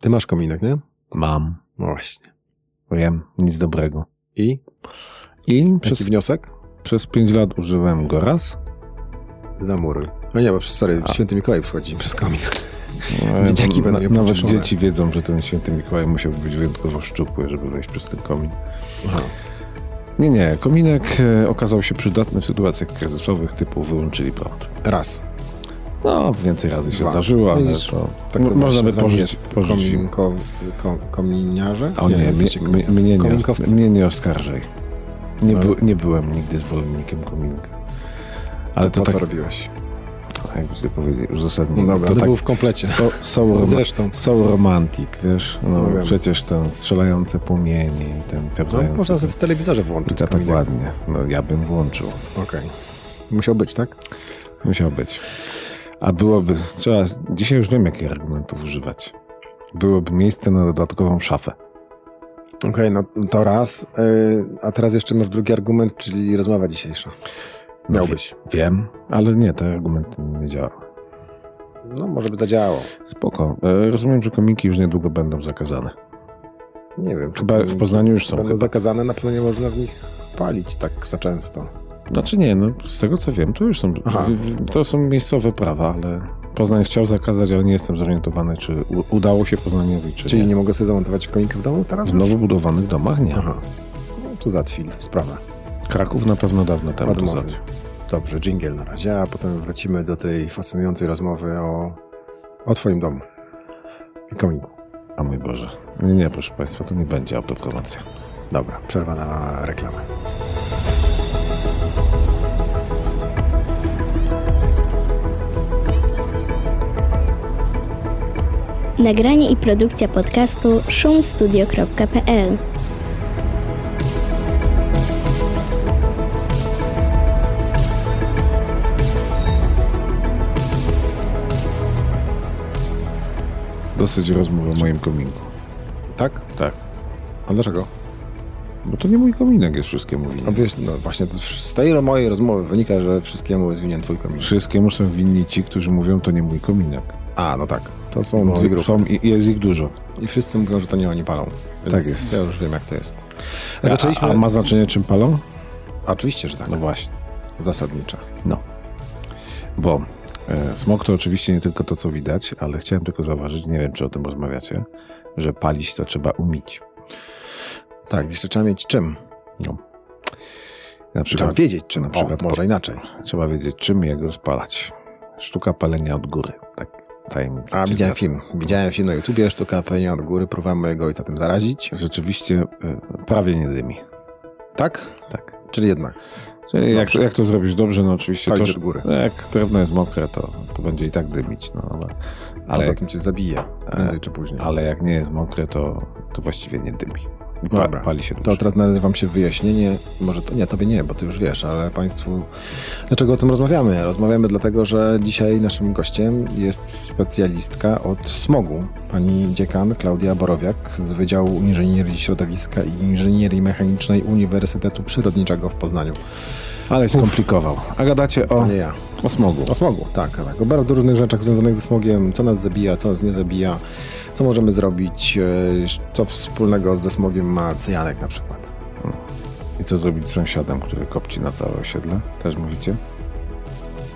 Ty masz kominek, nie? Mam. No właśnie. Wiem, nic dobrego. I? I Jaki przez, wniosek? przez 5 lat używałem go raz. Zamuruj. No nie, bo sorry, A. święty Mikołaj wchodzi przez kominek. No, Dzieciaki będą je Nawet dzieci wiedzą, że ten święty Mikołaj musiał być wyjątkowo szczupły, żeby wejść przez ten komin. Aha. Nie, nie. Kominek e, okazał się przydatny w sytuacjach kryzysowych typu wyłączyli prąd. Raz. No, więcej razy się Dwa. zdarzyło, ale Widzisz, to, Tak to można by jest pożyć komin, ko, ko, kominiarze? A nie, nie, jesteście mnie, nie, mnie nie oskarżaj. Nie, No. by, nie byłem nigdy zwolennikiem kominka. Ale to, to tak, co robiłeś? jakbyś to powiedział, uzasadnienie. No dobra, to to tak był w komplecie. so, so, Zresztą. so romantik, wiesz? No, No przecież ten strzelające płomienie i ten No, pełzający. można sobie w telewizorze I włączyć to tak kominek. ładnie. No, ja bym włączył. Okej. Musiał być, tak? Musiał być. A byłoby, trzeba, dzisiaj już wiem, jakich argumentów używać. Byłoby miejsce na dodatkową szafę. Okej, no to raz. Yy, a teraz jeszcze masz drugi argument, czyli rozmowa dzisiejsza. Miałbyś. Wiem, ale nie, te argumenty nie działały. No, może by zadziałało. Spoko. E, Rozumiem, że komiki już niedługo będą zakazane. Nie wiem. Chyba w Poznaniu już są. Będą Chyba. zakazane, na pewno nie można w nich palić tak za często. Znaczy nie, no z tego co wiem, to już są, w, to są miejscowe prawa, ale Poznań chciał zakazać, ale nie jestem zorientowany, czy u, udało się Poznaniowi, czy Czyli nie. nie mogę sobie zamontować konika w domu teraz? W nowo budowanych domach nie. Aha. No, tu załatwili sprawę. Kraków na pewno dawno temu to załatwił. Dobrze, jingle na razie, a potem wrócimy do tej fascynującej rozmowy o, o twoim domu i kominku. A mój Boże. Nie, nie, proszę Państwa, to nie będzie autopromocja. Dobra, przerwa na reklamę. Nagranie i produkcja podcastu szumstudio.pl Dosyć rozmów o moim kominku. Tak? Tak. A dlaczego? Bo to nie mój kominek jest wszystkiemu winien. No, wiesz, no właśnie to z tej mojej rozmowy wynika, że wszystkiemu jest winien twój kominek. Wszystkiemu są winni ci, którzy mówią, to nie mój kominek. A, no tak. To są Bo dwie grupy. są i jest ich dużo. I wszyscy mówią, że to nie oni palą. Tak jest. Ja już wiem, jak to jest. A, Zaczęliśmy... a ma znaczenie, czym palą? Oczywiście, że tak. No właśnie. Zasadnicza. No. Bo e, smog to oczywiście nie tylko to, co widać, ale chciałem tylko zauważyć, nie wiem, czy o tym rozmawiacie, że palić to trzeba umieć. Tak, jeszcze trzeba mieć czym. No. Na Trzeba przykład wiedzieć czym. na przykład o, może inaczej. trzeba wiedzieć, czym jak rozpalać. Sztuka palenia od góry. Tak, tajemnica. A, widziałem zdradzę. film. Widziałem film na YouTubie, sztuka pełnia od góry, próbowałem mojego ojca tym zarazić. Rzeczywiście e, prawie nie dymi. Tak? Tak. Czyli jednak. Czyli jak, jak to zrobić dobrze, no oczywiście Palić to, góry. Jak drewno jest mokre, to, to będzie i tak dymić, no ale, Ale ale, za jak, tym cię zabije. Prędzej czy później. ale jak nie jest mokre, to, to właściwie nie dymi. Dobra. pali się To teraz nazywam się wyjaśnienie. Może to nie, tobie nie, bo ty już wiesz, ale państwu. Dlaczego o tym rozmawiamy? Rozmawiamy dlatego, że dzisiaj naszym gościem jest specjalistka od smogu. Pani dziekan Klaudia Borowiak z Wydziału Inżynierii Środowiska i Inżynierii Mechanicznej Uniwersytetu Przyrodniczego w Poznaniu. Ale skomplikował. A gadacie o, nie ja. o smogu. O smogu, tak, tak. O bardzo różnych rzeczach związanych ze smogiem, co nas zabija, co nas nie zabija, co możemy zrobić, e, co wspólnego ze smogiem ma cyjanek na przykład. I co zrobić z sąsiadem, który kopci na całe osiedle? Też mówicie?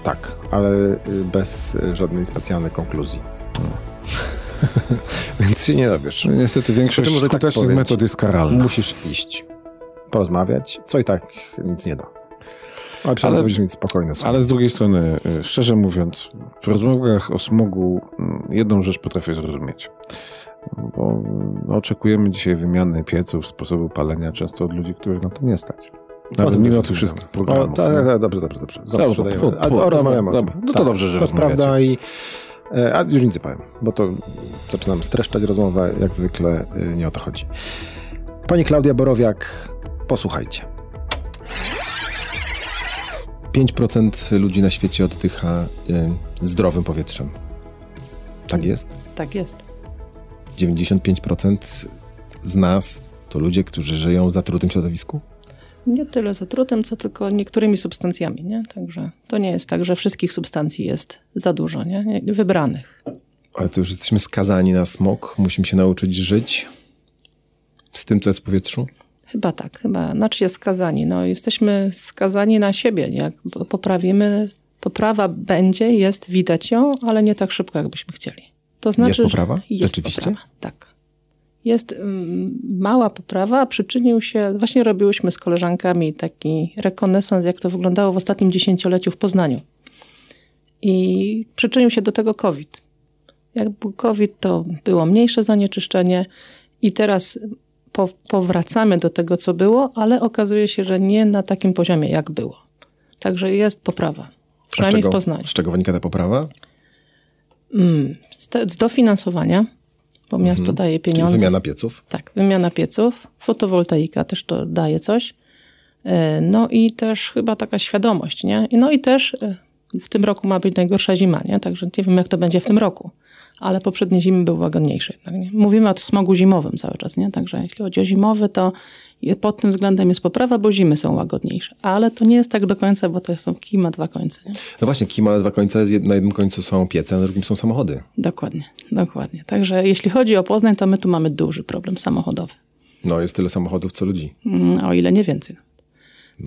Tak, ale y, bez y, żadnej specjalnej konkluzji. Więc się nie dowiesz. No, niestety większość tak skutecznych powiem metod jest karalna. Musisz iść, porozmawiać, co i tak nic nie da. Ale Ale- to będziesz mieć spokojne. Ale z drugiej strony, y, szczerze mówiąc, w rozmowach o smogu mm, jedną rzecz potrafię zrozumieć. Bo mm, oczekujemy dzisiaj wymiany pieców, sposobu palenia często od ludzi, których na to nie stać. Nawet mimo tych wszystkich rozmawiamy. programów. O, tak, tak, dobrze, dobrze, dobrze. Dobrze, Zawsze po- dajemy. po- A, o, rozmawiamy o tym. dobra. No to dobrze, że To jest prawda i... e, A już nic nie powiem, bo to zaczynam streszczać rozmowę, jak zwykle y, nie o to chodzi. Pani Klaudia Borowiak, posłuchajcie. 5% ludzi na świecie oddycha y, zdrowym powietrzem. Tak jest? Tak jest. 95% z nas to ludzie, którzy żyją w zatrutym środowisku? Nie tyle zatrutem, co tylko niektórymi substancjami, nie? Także to nie jest tak, że wszystkich substancji jest za dużo, nie? Nie- Wybranych. Ale to już jesteśmy skazani na smog, musimy się nauczyć żyć z tym, co jest w powietrzu? Chyba tak, chyba. Znaczy się skazani. No, jesteśmy skazani na siebie. Jak poprawimy, poprawa będzie, jest, widać ją, ale nie tak szybko, jakbyśmy chcieli. To znaczy, jest poprawa? Jest Rzeczywiście? Poprawa, tak. Jest um, mała poprawa, a przyczynił się, właśnie robiłyśmy z koleżankami taki rekonesans, jak to wyglądało w ostatnim dziesięcioleciu w Poznaniu. I przyczynił się do tego COVID. Jak był COVID, to było mniejsze zanieczyszczenie i teraz po, powracamy do tego, co było, ale okazuje się, że nie na takim poziomie, jak było. Także jest poprawa. Przynajmniej czego, w Poznaniu. Z czego wynika ta poprawa? Mm, z, te, z dofinansowania, bo miasto Mhm. daje Czyli pieniądze. wymiana pieców? Tak, wymiana pieców, fotowoltaika też to daje coś. E, No i też chyba taka świadomość, nie? No i też e, w tym roku ma być najgorsza zima, nie? Także nie wiem, jak to będzie w tym roku. Ale poprzednie zimy były łagodniejsze. jednak, nie? Mówimy o smogu zimowym cały czas, nie? Także jeśli chodzi o zimowy, to pod tym względem jest poprawa, bo zimy są łagodniejsze. Ale to nie jest tak do końca, bo to są kij ma dwa końce, nie? No właśnie, kij ma dwa końce, na jednym końcu są piece, na drugim są samochody. Dokładnie, dokładnie. Także jeśli chodzi o Poznań, to my tu mamy duży problem samochodowy. No, jest tyle samochodów, co ludzi. Mm, O ile nie więcej.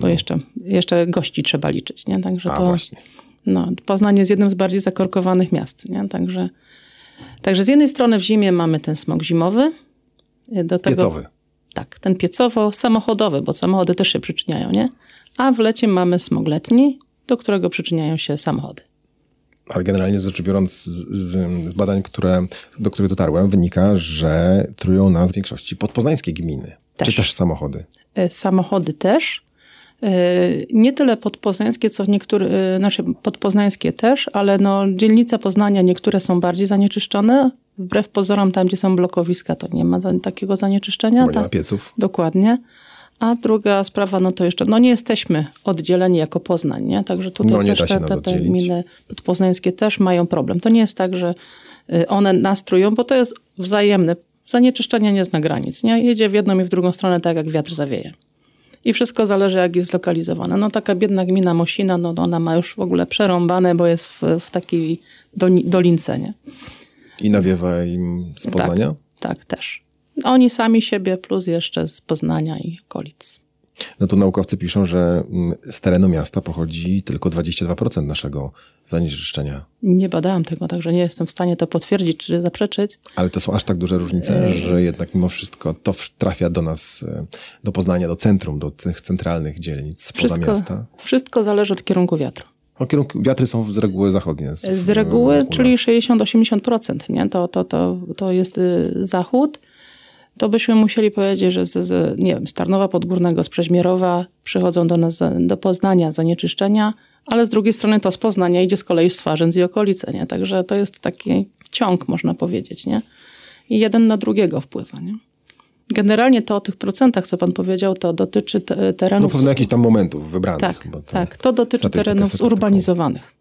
To jeszcze, jeszcze gości trzeba liczyć, nie? Także A to, właśnie. no, Poznań jest jednym z bardziej zakorkowanych miast, nie? Także, także z jednej strony w zimie mamy ten smog zimowy. Do tego, Piecowy. Tak, ten piecowo-samochodowy, bo samochody też się przyczyniają, nie? A w lecie mamy smog letni, do którego przyczyniają się samochody. Ale generalnie rzecz biorąc, z, z, z badań, które, do których dotarłem, wynika, że trują nas w większości podpoznańskie gminy. Też. Czy też samochody. E, Samochody też. E, Nie tyle podpoznańskie, co niektóre, e, znaczy podpoznańskie też, ale no, dzielnice Poznania niektóre są bardziej zanieczyszczone. Wbrew pozorom, tam gdzie są blokowiska, to nie ma takiego zanieczyszczenia. Bo nie ma pieców. Dokładnie. A druga sprawa, no to jeszcze, no nie jesteśmy oddzieleni jako Poznań, nie? Także tutaj No, też te, te, te gminy podpoznańskie też mają problem. To nie jest tak, że y, one nastrują, bo to jest wzajemne. Zanieczyszczenie nie zna granic, nie? Jedzie w jedną i w drugą stronę tak, jak wiatr zawieje. I wszystko zależy, jak jest zlokalizowane. No taka biedna gmina Mosina, no ona ma już w ogóle przerąbane, bo jest w, w takiej dolince, nie? I nawiewa im z Poznania? Tak, też. Oni sami siebie, plus jeszcze z Poznania i okolic. No tu naukowcy piszą, że mm, z terenu miasta pochodzi tylko 22% naszego zanieczyszczenia. Nie badałam tego, także nie jestem w stanie to potwierdzić czy zaprzeczyć. Ale to są aż tak duże różnice, że jednak mimo wszystko to trafia do nas, e, do Poznania, do centrum, do tych centralnych dzielnic spoza Wszystko, miasta. wszystko zależy od kierunku wiatru. O kierunku, wiatry są z reguły zachodnie. Z reguły, u czyli nas. 60-80%, nie? To, to, to, to jest y, zachód. To byśmy musieli powiedzieć, że z, z, nie wiem, z Tarnowa Podgórnego, z Przeźmierowa przychodzą do nas, do Poznania zanieczyszczenia, ale z drugiej strony to z Poznania idzie z kolei z Twarzędz i okolice, nie? Także to jest taki ciąg, można powiedzieć, nie? I jeden na drugiego wpływa, nie? Generalnie to o tych procentach, co pan powiedział, to dotyczy te, No terenów... pewno jakichś tam momentów wybranych. Tak, to tak. To dotyczy terenów zurbanizowanych.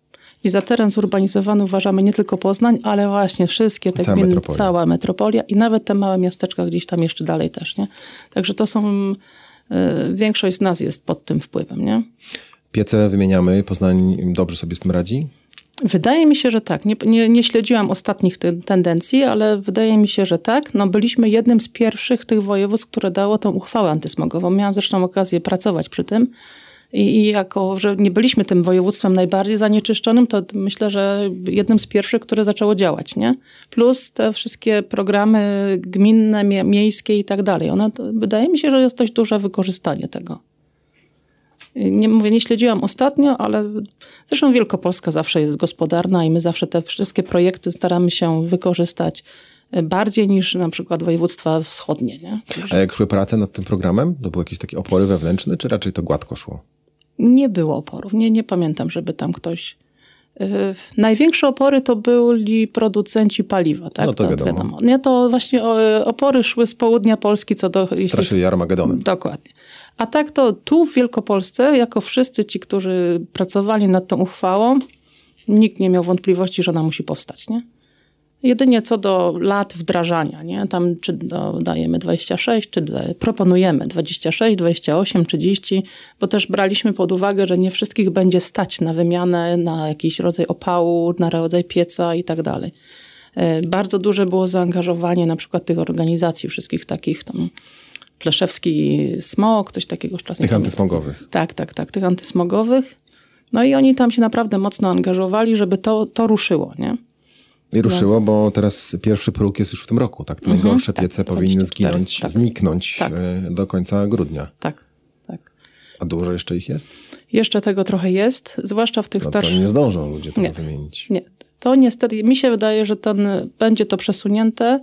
I za teren zurbanizowany uważamy nie tylko Poznań, ale właśnie wszystkie te Cała gminy, metropolia. cała metropolia i nawet te małe miasteczka gdzieś tam jeszcze dalej też, nie? Także to są, y, większość z nas jest pod tym wpływem, nie? Piece wymieniamy, Poznań dobrze sobie z tym radzi? Wydaje mi się, że tak. Nie, nie, nie śledziłam ostatnich ty, tendencji, ale wydaje mi się, że tak. No, byliśmy jednym z pierwszych tych województw, które dało tą uchwałę antysmogową. Miałam zresztą okazję pracować przy tym. I, jako, że nie byliśmy tym województwem najbardziej zanieczyszczonym, to myślę, że jednym z pierwszych, które zaczęło działać, nie? Plus te wszystkie programy gminne, mie- miejskie i tak dalej. One, to, wydaje mi się, że jest dość duże wykorzystanie tego. Nie mówię, nie śledziłam ostatnio, ale zresztą Wielkopolska zawsze jest gospodarna i my zawsze te wszystkie projekty staramy się wykorzystać bardziej niż na przykład województwa wschodnie. Nie, A jak szły prace nad tym programem? To były jakieś takie opory wewnętrzne, czy raczej to gładko szło? Nie było oporów. Nie, nie pamiętam, żeby tam ktoś. Yy, największe opory to byli producenci paliwa, tak? No to wiadomo. Nie, to właśnie o, opory szły z południa Polski co do. jeśli- Straszyli Armagedonem. Dokładnie. A tak to tu w Wielkopolsce, jako wszyscy ci, którzy pracowali nad tą uchwałą, nikt nie miał wątpliwości, że ona musi powstać, nie? Jedynie co do lat wdrażania, nie? Tam czy dajemy 26, czy proponujemy 26, 28, 30, bo też braliśmy pod uwagę, że nie wszystkich będzie stać na wymianę, na jakiś rodzaj opału, na rodzaj pieca i tak dalej. E, bardzo duże było zaangażowanie na przykład tych organizacji, wszystkich takich tam Pleszewski Smog, coś takiego czasem. Tych antysmogowych. Tak, tak, tak, tych antysmogowych. No i oni tam się naprawdę mocno angażowali, żeby to, to ruszyło, nie? I ruszyło, bo teraz pierwszy próg jest już w tym roku, tak? Te najgorsze tak, piece powinny 24, zginąć, tak. zniknąć Tak. e, do końca grudnia. Tak, tak. A dużo jeszcze ich jest? Jeszcze tego trochę jest, zwłaszcza w tych No to starszych. nie zdążą ludzie tego Nie. wymienić. Nie, to niestety, mi się wydaje, że ten, będzie to przesunięte.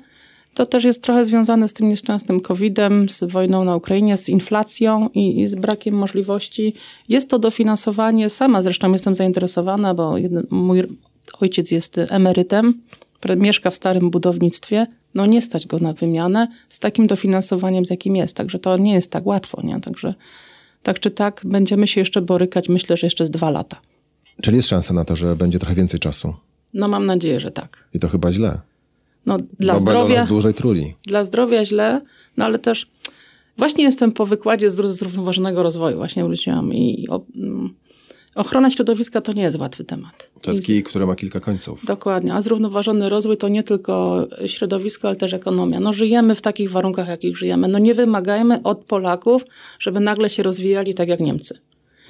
To też jest trochę związane z tym nieszczęsnym COVID-em, z wojną na Ukrainie, z inflacją i, i z brakiem możliwości. Jest to dofinansowanie, sama zresztą jestem zainteresowana, bo jeden, mój ojciec jest emerytem, mieszka w starym budownictwie. No nie stać go na wymianę z takim dofinansowaniem, z jakim jest. Także to nie jest tak łatwo, nie? Także tak czy tak będziemy się jeszcze borykać, myślę, że jeszcze z dwa lata. Czyli jest szansa na to, że będzie trochę więcej czasu. No mam nadzieję, że tak. I to chyba źle. No, dla bo zdrowia, dłużej truli. dla zdrowia źle, no ale też właśnie jestem po wykładzie z zrównoważonego rozwoju, właśnie wróciłam i o, mm, ochrona środowiska to nie jest łatwy temat. To jest kij, który ma kilka końców. Dokładnie, a zrównoważony rozwój to nie tylko środowisko, ale też ekonomia. No żyjemy w takich warunkach, jakich żyjemy. No nie wymagajmy od Polaków, żeby nagle się rozwijali tak jak Niemcy.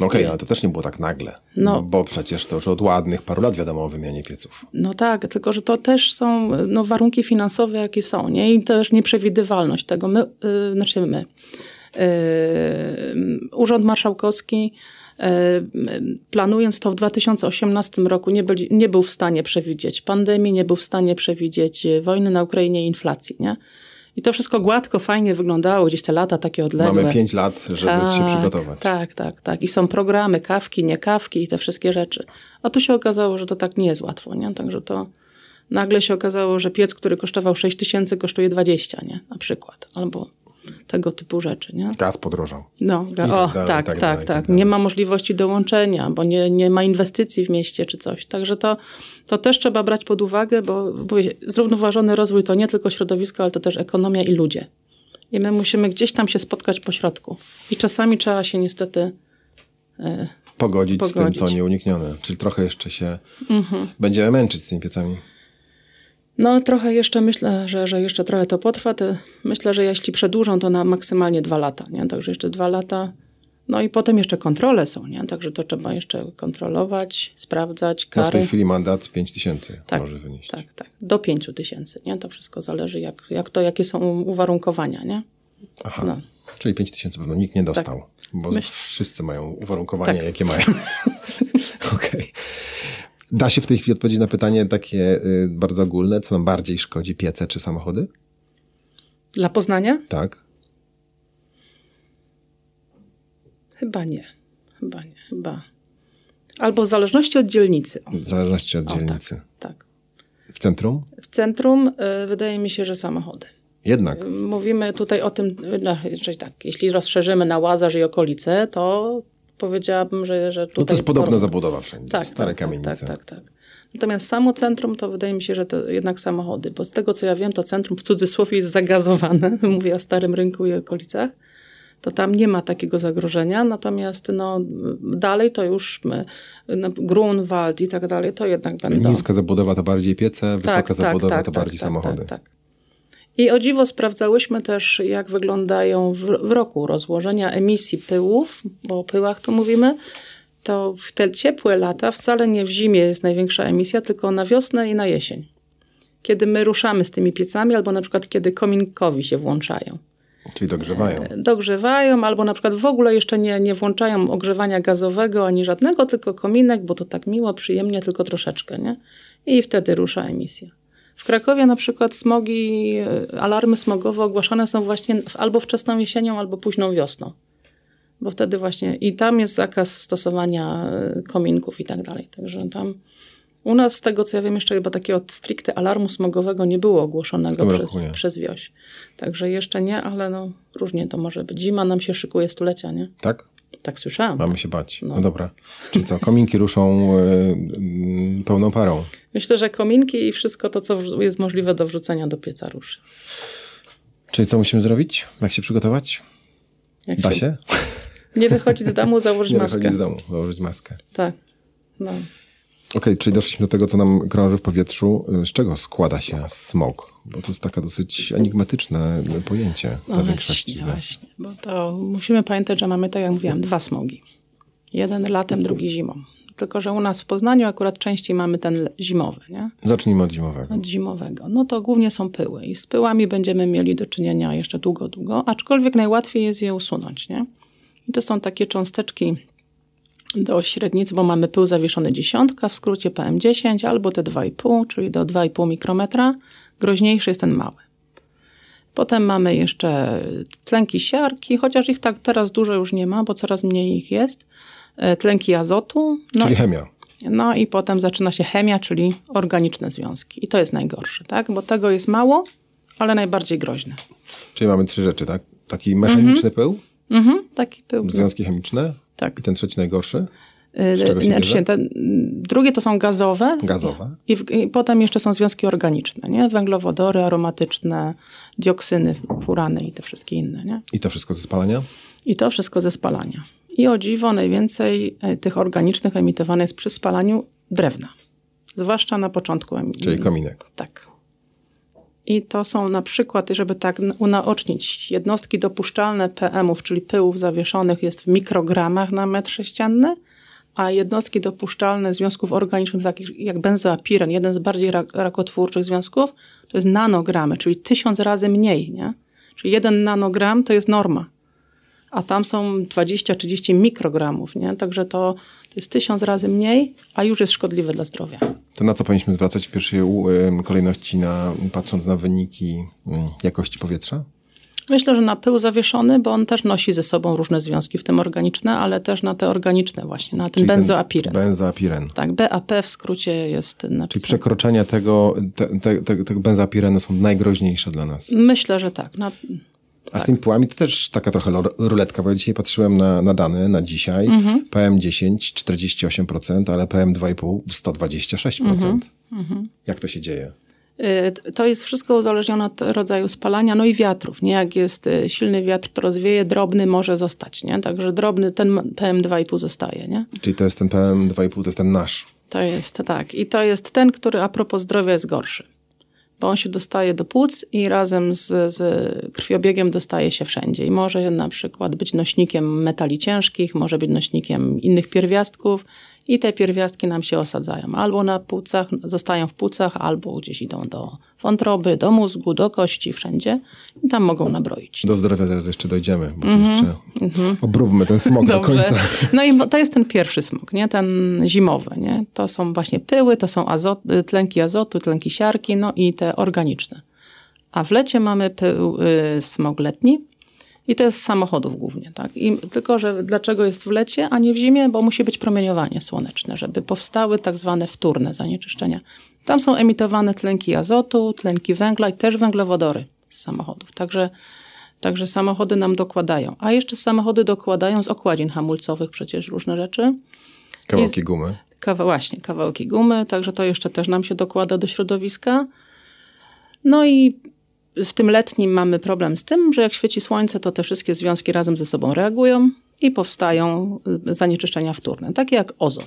No okej, ale to też nie było tak nagle. No. Bo przecież to już od ładnych paru lat wiadomo o wymianie pieców. No tak, tylko że to też są no, warunki finansowe, jakie są, nie? I też nieprzewidywalność tego. My, yy, znaczy my, yy, Urząd Marszałkowski, planując to w 2018 roku, nie, byli, nie był w stanie przewidzieć pandemii, nie był w stanie przewidzieć yy, wojny na Ukrainie i inflacji, nie? I to wszystko gładko, fajnie wyglądało, gdzieś te lata takie odległe. Mamy pięć lat, żeby się przygotować. Tak, tak, tak. I są programy, kawki, nie kawki i te wszystkie rzeczy. A tu się okazało, że to tak nie jest łatwo, nie? Także to nagle się okazało, że piec, który kosztował 6 tysięcy, kosztuje 20, nie? Na przykład. Albo tego typu rzeczy, nie? Gaz podrożał. No, ga- tak o, dalej, tak, tak tak, dalej, tak. tak. Nie ma możliwości dołączenia, bo nie, nie ma inwestycji w mieście czy coś. Także to, to też trzeba brać pod uwagę, bo, bo zrównoważony rozwój to nie tylko środowisko, ale to też ekonomia i ludzie. I my musimy gdzieś tam się spotkać po środku. I czasami trzeba się niestety e, Pogodzić, z tym, Pogodzić. co nieuniknione. Czyli trochę jeszcze się będziemy męczyć z tymi piecami. No trochę jeszcze myślę, że, że jeszcze trochę to potrwa. Te, myślę, że jeśli przedłużą, to na maksymalnie dwa lata, nie? Także jeszcze dwa lata. No i potem jeszcze kontrole są, nie? Także to trzeba jeszcze kontrolować, sprawdzać, No w tej kary. chwili mandat 5 tysięcy tak, może wynieść. tak, tak. Do pięciu tysięcy, nie? To wszystko zależy, jak, jak to, jakie są uwarunkowania, nie? Aha. No. Czyli 5 tysięcy pewno nikt nie dostał. Bo Myśl- wszyscy mają uwarunkowania, Tak. jakie mają. Okej. Da się w tej chwili odpowiedzieć na pytanie takie y, bardzo ogólne, co nam bardziej szkodzi, piece czy samochody? Dla Poznania? Tak. Chyba nie. Chyba nie. Chyba. Albo w zależności od dzielnicy. O, W zależności od o, dzielnicy. tak. W centrum? W centrum y, wydaje mi się, że samochody. Jednak. Mówimy tutaj o tym, no, tak, jeśli rozszerzymy na Łazarz i okolice, to powiedziałabym, że, że tutaj... No to jest podobna zabudowa wszędzie. tak, Stare tak, kamienice. Tak, tak, tak. Natomiast samo centrum to wydaje mi się, że to jednak samochody, bo z tego co ja wiem, to centrum w cudzysłowie jest zagazowane, mówię o Starym Rynku i okolicach, to tam nie ma takiego zagrożenia, natomiast no, dalej to już my, no, Grunwald i tak dalej, to jednak będą... Niska zabudowa to bardziej piece, wysoka zabudowa to bardziej samochody. Tak, tak. I o dziwo sprawdzałyśmy też, jak wyglądają w, w roku rozłożenia emisji pyłów, bo o pyłach tu mówimy. To w te ciepłe lata wcale nie w zimie jest największa emisja, tylko na wiosnę i na jesień. Kiedy my ruszamy z tymi piecami, albo na przykład kiedy kominkowi się włączają. Czyli dogrzewają. Dogrzewają, albo na przykład w ogóle jeszcze nie, nie włączają ogrzewania gazowego ani żadnego, tylko kominek, bo to tak miło, przyjemnie, tylko troszeczkę, nie? I wtedy rusza emisja. W Krakowie na przykład smogi, e, alarmy smogowe ogłaszane są właśnie albo wczesną jesienią, albo późną wiosną. Bo wtedy właśnie i tam jest zakaz stosowania e, kominków i tak dalej. Także tam u nas, z tego co ja wiem, jeszcze chyba takiego stricte alarmu smogowego nie było ogłoszonego przez, nie. przez wioś. Także jeszcze nie, ale no różnie to może być. Zima nam się szykuje stulecia, nie? Tak? Tak słyszałam. Mamy się bać. No, No. dobra. Czyli co, kominki ruszą y, y, pełną parą. Myślę, że kominki i wszystko to, co jest możliwe do wrzucenia do pieca ruszy. Czyli co musimy zrobić? Jak się przygotować? Jak Da się? Nie wychodzić z domu, założyć Nie maskę. wychodzić z domu, założyć maskę. Tak. No. Okej, czyli doszliśmy do tego, co nam krąży w powietrzu. Z czego składa się smog? Bo to jest takie dosyć enigmatyczne pojęcie dla No większości właśnie, z nas. właśnie, bo to musimy pamiętać, że mamy, tak jak mówiłam, dwa smogi. Jeden latem, drugi zimą. Tylko, że u nas w Poznaniu akurat częściej mamy ten zimowy, nie? Zacznijmy od zimowego. Od zimowego. No to głównie są pyły i z pyłami będziemy mieli do czynienia jeszcze długo, długo, aczkolwiek najłatwiej jest je usunąć, nie? I to są takie cząsteczki do średnicy, bo mamy pył zawieszony dziesiątka, w skrócie PM10, albo te 2,5, czyli do 2,5 mikrometra. Groźniejszy jest ten mały. Potem mamy jeszcze tlenki siarki, chociaż ich tak teraz dużo już nie ma, bo coraz mniej ich jest. E, Tlenki azotu. No, Czyli chemia. no i potem zaczyna się chemia, czyli organiczne związki. I to jest najgorsze, tak? Bo tego jest mało, ale najbardziej groźne. Czyli mamy trzy rzeczy, tak? Taki mechaniczny pył, Mhm, taki pył. związki chemiczne Tak. i ten trzeci najgorszy, z czego się znaczy, te, drugie to są gazowe. gazowe. I, w, I potem jeszcze są związki organiczne, nie? Węglowodory aromatyczne, dioksyny, furany i te wszystkie inne, nie? I to wszystko ze spalania? I to wszystko ze spalania. I o dziwo najwięcej e, tych organicznych emitowane jest przy spalaniu drewna. Zwłaszcza na początku. Czyli kominek. Tak. I to są na przykład, żeby tak unaocznić, jednostki dopuszczalne PM-ów, czyli pyłów zawieszonych jest w mikrogramach na metr sześcienny, a jednostki dopuszczalne związków organicznych, takich jak benzoapiren, jeden z bardziej rak- rakotwórczych związków, to jest nanogramy, czyli tysiąc razy mniej. Nie? Czyli jeden nanogram to jest norma, a tam są 20-30 mikrogramów, nie? także to, to jest tysiąc razy mniej, a już jest szkodliwe dla zdrowia. To na co powinniśmy zwracać w pierwszej kolejności, na, patrząc na wyniki jakości powietrza? Myślę, że na pył zawieszony, bo on też nosi ze sobą różne związki, w tym organiczne, ale też na te organiczne właśnie, na ten Czyli ten benzoapiren. Benzoapiren. tak, BAP w skrócie jest Czyli napisane. przekroczenia tego, te, te, te, tego benzopirenu są najgroźniejsze dla nas. Myślę, że tak. No, A z tymi pyłami to też taka trochę ruletka, bo ja dzisiaj patrzyłem na, na dane na dzisiaj. Mhm. PM10 48%, ale PM2,5 126%. Mhm. Jak to się dzieje? y, to jest wszystko uzależnione od rodzaju spalania, no i wiatrów. Nie? Jak jest y, silny wiatr, to rozwieje, drobny może zostać. Nie? Także drobny, ten PM2,5 zostaje. Nie? Czyli to jest ten PM2,5, to jest ten nasz. To jest tak. I to jest ten, który a propos zdrowia jest gorszy. Bo on się dostaje do płuc i razem z, z krwiobiegiem dostaje się wszędzie. I może na przykład być nośnikiem metali ciężkich, może być nośnikiem innych pierwiastków i te pierwiastki nam się osadzają. Albo na płucach, zostają w płucach, albo gdzieś idą do wątroby, do mózgu, do kości, wszędzie. I tam mogą nabroić. Do zdrowia zaraz jeszcze dojdziemy, bo tu jeszcze obróbmy ten smog do końca. No i to jest ten pierwszy smog, nie? ten zimowy. Nie? To są właśnie pyły, to są azot, tlenki azotu, tlenki siarki, no i te organiczne. A w lecie mamy pył, y, smog letni i to jest z samochodów głównie. Tak? I tylko, że dlaczego jest w lecie, a nie w zimie? Bo musi być promieniowanie słoneczne, żeby powstały tak zwane wtórne zanieczyszczenia. Tam są emitowane tlenki azotu, tlenki węgla i też węglowodory z samochodów. Także Także samochody nam dokładają. A jeszcze samochody dokładają z okładzin hamulcowych przecież różne rzeczy. Kawałki gumy. Kawa, właśnie, kawałki gumy, także to jeszcze też nam się dokłada do środowiska. No i w tym letnim mamy problem z tym, że jak świeci słońce, to te wszystkie związki razem ze sobą reagują i powstają y, zanieczyszczenia wtórne, takie jak ozon.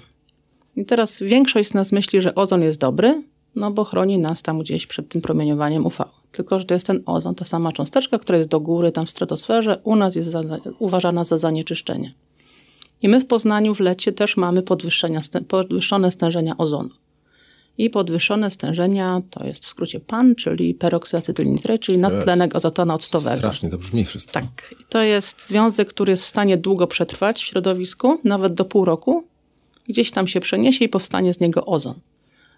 I teraz większość z nas myśli, że ozon jest dobry, no bo chroni nas tam gdzieś przed tym promieniowaniem UV. Tylko, że to jest ten ozon, ta sama cząsteczka, która jest do góry tam w stratosferze, u nas jest za, uważana za zanieczyszczenie. I my w Poznaniu w lecie też mamy podwyższone stężenia ozonu. I podwyższone stężenia to jest w skrócie PAN, czyli peroksyacetylnitryt, czyli nadtlenek azotonu octowego. Strasznie to brzmi wszystko. Tak. I To jest związek, który jest w stanie długo przetrwać w środowisku, nawet do pół roku. Gdzieś tam się przeniesie i powstanie z niego ozon.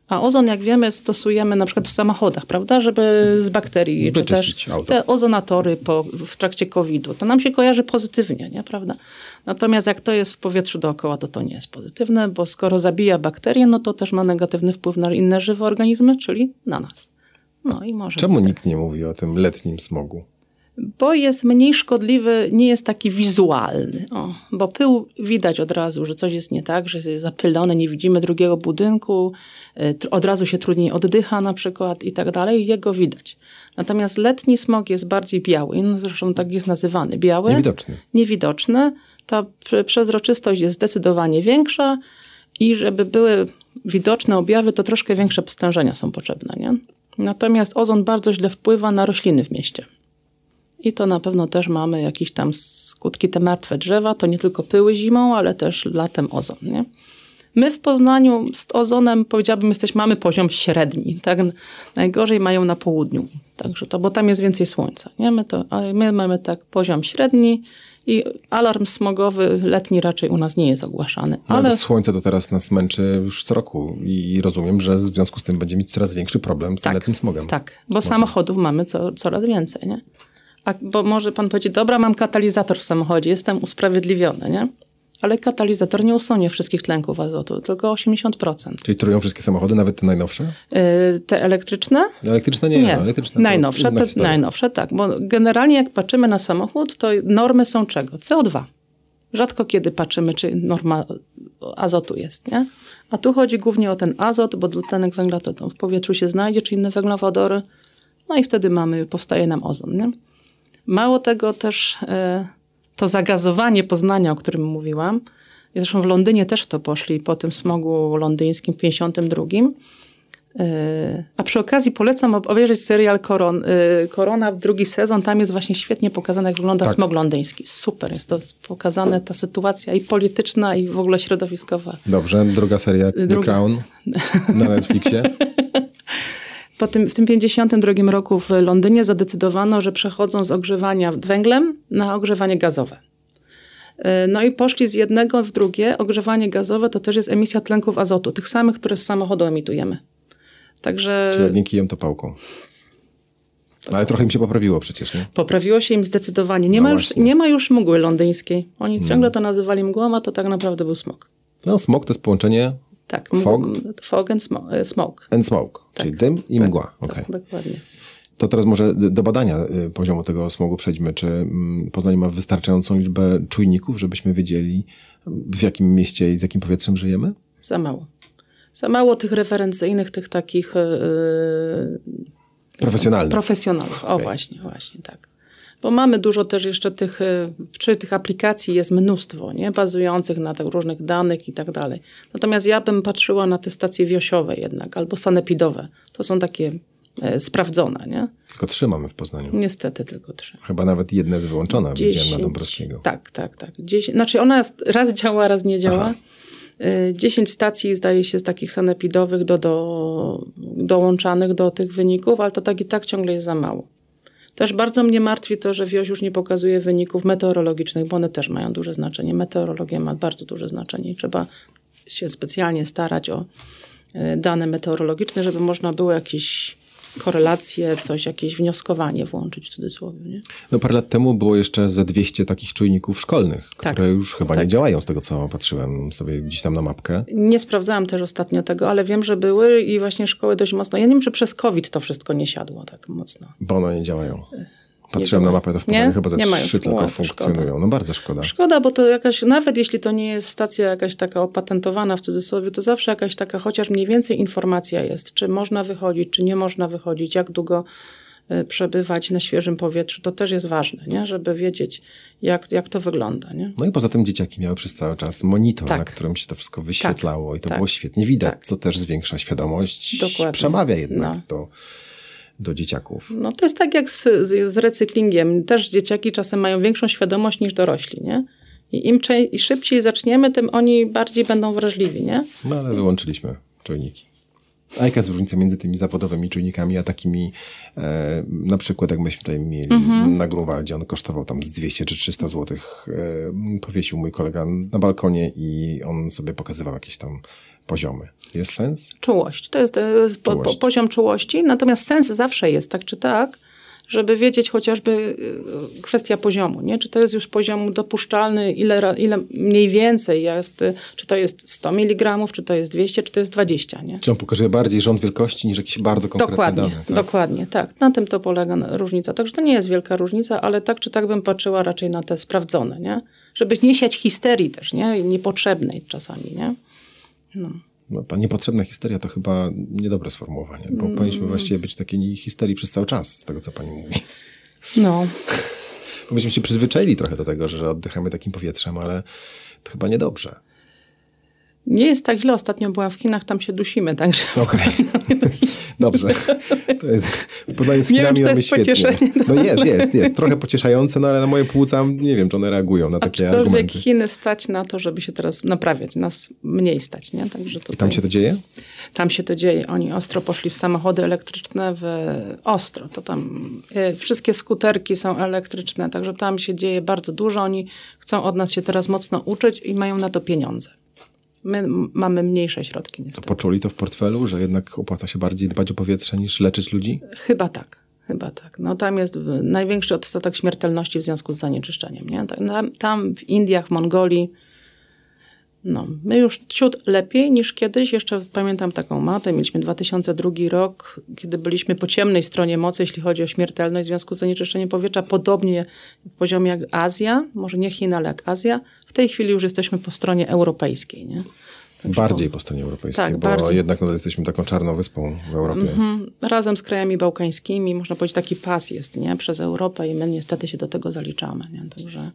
A ozon, jak wiemy, stosujemy na przykład w samochodach, prawda, żeby z bakterii, czy też Wyczyścić auto. te ozonatory po, w trakcie COVID-u. To nam się kojarzy pozytywnie, nie, prawda? Natomiast jak to jest w powietrzu dookoła, to to nie jest pozytywne, bo skoro zabija bakterie, no to też ma negatywny wpływ na inne żywe organizmy, czyli na nas. No i może Czemu nikt nie mówi o tym letnim smogu? bo jest mniej szkodliwy, nie jest taki wizualny. O, bo pył widać od razu, że coś jest nie tak, że jest zapylone, nie widzimy drugiego budynku, tr- od razu się trudniej oddycha na przykład i tak dalej, jego widać. Natomiast letni smog jest bardziej biały, no zresztą tak jest nazywany, biały, Niewidoczny. niewidoczny. Ta prze- przezroczystość jest zdecydowanie większa i żeby były widoczne objawy, to troszkę większe stężenia są potrzebne. Nie? Natomiast ozon bardzo źle wpływa na rośliny w mieście. I to na pewno też mamy jakieś tam skutki, te martwe drzewa, to nie tylko pyły zimą, ale też latem ozon. Nie? My w Poznaniu z ozonem, powiedziałabym, jesteśmy, mamy poziom średni. Tak? Najgorzej mają na południu. Także to, bo tam jest więcej słońca. Nie? My, to, my mamy tak poziom średni i alarm smogowy letni raczej u nas nie jest ogłaszany. No, Ale Słońce to teraz nas męczy już co roku i rozumiem, że w związku z tym będzie mieć coraz większy problem z Tak, tym letnim smogiem. Tak, bo samochodów mamy co, coraz więcej, nie? A, bo może pan powiedzieć, dobra, mam katalizator w samochodzie, jestem usprawiedliwiony, nie? Ale katalizator nie usunie wszystkich tlenków azotu, tylko 80%. Czyli trują wszystkie samochody, nawet te najnowsze? Yy, te elektryczne? Elektryczne nie, no, elektryczne najnowsze, te, historia. najnowsze, tak. Bo generalnie jak patrzymy na samochód, to normy są czego? CO2. Rzadko kiedy patrzymy, czy norma azotu jest, nie? A tu chodzi głównie o ten azot, bo dwutlenek węgla to, to w powietrzu się znajdzie, czy inne węglowodory. No i wtedy mamy, powstaje nam ozon, nie? Mało tego też e, to zagazowanie Poznania, o którym mówiłam, zresztą w Londynie też w to poszli po tym smogu londyńskim w 52. E, A przy okazji polecam ob- obejrzeć serial Koron, e, Korona, drugi sezon. Tam jest właśnie świetnie pokazane, jak wygląda Tak. smog londyński. Super jest to pokazane, ta sytuacja i polityczna, i w ogóle środowiskowa. Dobrze, druga seria The Druga. Crown na Netflixie. Po tym, w tym 52 roku w Londynie zadecydowano, że przechodzą z ogrzewania węglem na ogrzewanie gazowe. E, No i poszli z jednego w drugie. Ogrzewanie gazowe to też jest emisja tlenków azotu, tych samych, które z samochodu emitujemy. Także Czyli nie kijem, to pałką. No, ale trochę im się poprawiło przecież, nie? poprawiło się im zdecydowanie. Nie, No ma, już, właśnie. nie ma już mgły londyńskiej. Oni ciągle to nazywali mgłą, a to tak naprawdę był smog. No, smog to jest połączenie Tak, Fog? fog and e, smoke. and smoke, czyli dym i mgła. Okej. Tak, dokładnie. To teraz może do badania y, poziomu tego smogu przejdźmy. Czy mm, Poznań ma wystarczającą liczbę czujników, żebyśmy wiedzieli, w jakim mieście i z jakim powietrzem żyjemy? Za mało. Za mało tych referencyjnych, tych takich e, Profesjonalnych. profesjonalnych. O Okej. właśnie, właśnie tak. Bo mamy dużo też jeszcze tych, e, czy tych aplikacji jest mnóstwo, nie? bazujących na tych różnych danych i tak dalej. Natomiast ja bym patrzyła na te stacje wiosiowe jednak, albo sanepidowe. To są takie e, sprawdzone, nie? Tylko trzy mamy w Poznaniu. Niestety tylko trzy. Chyba nawet jedna jest wyłączona, widziałem na. Dąbrowskiego. Tak, tak, tak. Dziesięć, znaczy ona raz działa, raz nie działa. Aha. Y, 10 stacji zdaje się z takich sanepidowych do, do, dołączanych do tych wyników, ale to tak i tak ciągle jest za mało. Też bardzo mnie martwi to, że WIOŚ już nie pokazuje wyników meteorologicznych, bo one też mają duże znaczenie. Meteorologia ma bardzo duże znaczenie i trzeba się specjalnie starać o y, dane meteorologiczne, żeby można było jakieś korelacje, coś, jakieś wnioskowanie włączyć w cudzysłowie. Nie? No parę lat temu było jeszcze ze 200 takich czujników szkolnych, Tak. które już chyba Tak. nie działają z tego, co patrzyłem sobie gdzieś tam na mapkę. Nie sprawdzałam też ostatnio tego, ale wiem, że były i właśnie szkoły dość mocno. Ja nie wiem, czy przez COVID to wszystko nie siadło tak mocno. Bo one nie działają. Patrzyłem na mapę, to w Poznaniu Nie? chyba ze Nie trzy tylko Ła, funkcjonują. No bardzo szkoda. Szkoda, bo to jakaś, nawet jeśli to nie jest stacja jakaś taka opatentowana w cudzysłowie, to zawsze jakaś taka chociaż mniej więcej informacja jest, czy można wychodzić, czy nie można wychodzić, jak długo y, przebywać na świeżym powietrzu. To też jest ważne, nie? żeby wiedzieć, jak, jak to wygląda. Nie? No i poza tym dzieciaki miały przez cały czas monitor, Tak. na którym się to wszystko wyświetlało i to tak, było świetnie widać, tak. co też zwiększa świadomość, Dokładnie. przemawia jednak No. do, do dzieciaków. No to jest tak jak z, z, z recyklingiem. Też dzieciaki czasem mają większą świadomość niż dorośli, nie? I im i szybciej zaczniemy, tym oni bardziej będą wrażliwi, nie? No ale wyłączyliśmy czujniki. A jaka jest różnica między tymi zawodowymi czujnikami, a takimi, e, na przykład jak myśmy tutaj mieli Mhm. na Grunwaldzie, on kosztował tam z 200 czy 300 złotych. E, powiesił mój kolega na balkonie i on sobie pokazywał jakieś tam poziomy. Jest sens? Czułość. To jest, to jest po, po, poziom czułości, natomiast sens zawsze jest, tak czy tak, żeby wiedzieć chociażby y, kwestia poziomu, nie? Czy to jest już poziom dopuszczalny, ile, ile mniej więcej jest, y, czy to jest 100 mg, czy to jest 200, czy to jest 20, nie? Czy on pokazuje bardziej rząd wielkości niż jakieś bardzo konkretne Dokładnie, dane? tak? dokładnie, tak. Na tym to polega różnica. Także to nie jest wielka różnica, ale tak czy tak bym patrzyła raczej na te sprawdzone, nie? Żeby nie siać histerii też, nie? Niepotrzebnej czasami, nie? No. No, ta niepotrzebna histeria to chyba niedobre sformułowanie, bo Mm. powinniśmy właściwie być w takiej histerii przez cały czas, z tego co pani mówi. No. Bo myśmy się przyzwyczaili trochę do tego, że oddychamy takim powietrzem, ale to chyba niedobrze. Nie jest tak źle. Ostatnio byłam w Chinach, tam się dusimy, także... Okej. Dobrze. To jest, w porównaniu z Chinami mamy jest świetnie. pocieszenie. No jest, jest, jest. Trochę pocieszające, no ale na moje płuca nie wiem, czy one reagują na takie Aczkolwiek argumenty. Chiny stać na to, żeby się teraz naprawiać. Nas mniej stać, nie? Także tutaj, I tam się to dzieje? tam się to dzieje. Oni ostro poszli w samochody elektryczne, w ostro. To tam e, wszystkie skuterki są elektryczne, także tam się dzieje bardzo dużo. Oni chcą od nas się teraz mocno uczyć i mają na to pieniądze. My mamy mniejsze środki niestety. Poczuli to w portfelu, że jednak opłaca się bardziej dbać o powietrze niż leczyć ludzi? Chyba tak. Chyba tak. No tam jest największy odsetek śmiertelności w związku z zanieczyszczeniem. Nie? Tam, tam w Indiach, w Mongolii, no, my już ciut lepiej niż kiedyś. Jeszcze pamiętam taką mapę. Mieliśmy 2002 rok, kiedy byliśmy po ciemnej stronie mocy, jeśli chodzi o śmiertelność w związku z zanieczyszczeniem powietrza. Podobnie w poziomie jak Azja, może nie Chiny, ale jak Azja. W tej chwili już jesteśmy po stronie europejskiej. Nie? Także Bardziej po stronie europejskiej, Tak, bo bardziej. jednak nadal jesteśmy taką czarną wyspą w Europie. Mhm. Razem z krajami bałkańskimi, można powiedzieć, taki pas jest nie? przez Europę i my niestety się do tego zaliczamy. Nie? Także,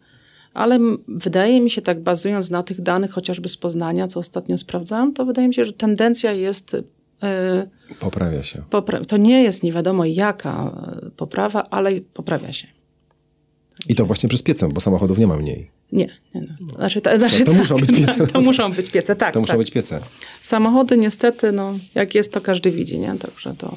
ale wydaje mi się, tak bazując na tych danych chociażby z Poznania, co ostatnio sprawdzałam, to wydaje mi się, że tendencja jest. Yy, Poprawia się. popra- to nie jest nie wiadomo jaka e, poprawa, ale poprawia się. I to właśnie przez piecę, bo samochodów nie ma mniej. Nie, nie no. Znaczy, ta, znaczy, to muszą być piece. To muszą być piece, tak. To muszą tak. być piece. Samochody niestety, no, jak jest, to każdy widzi, nie? Także to...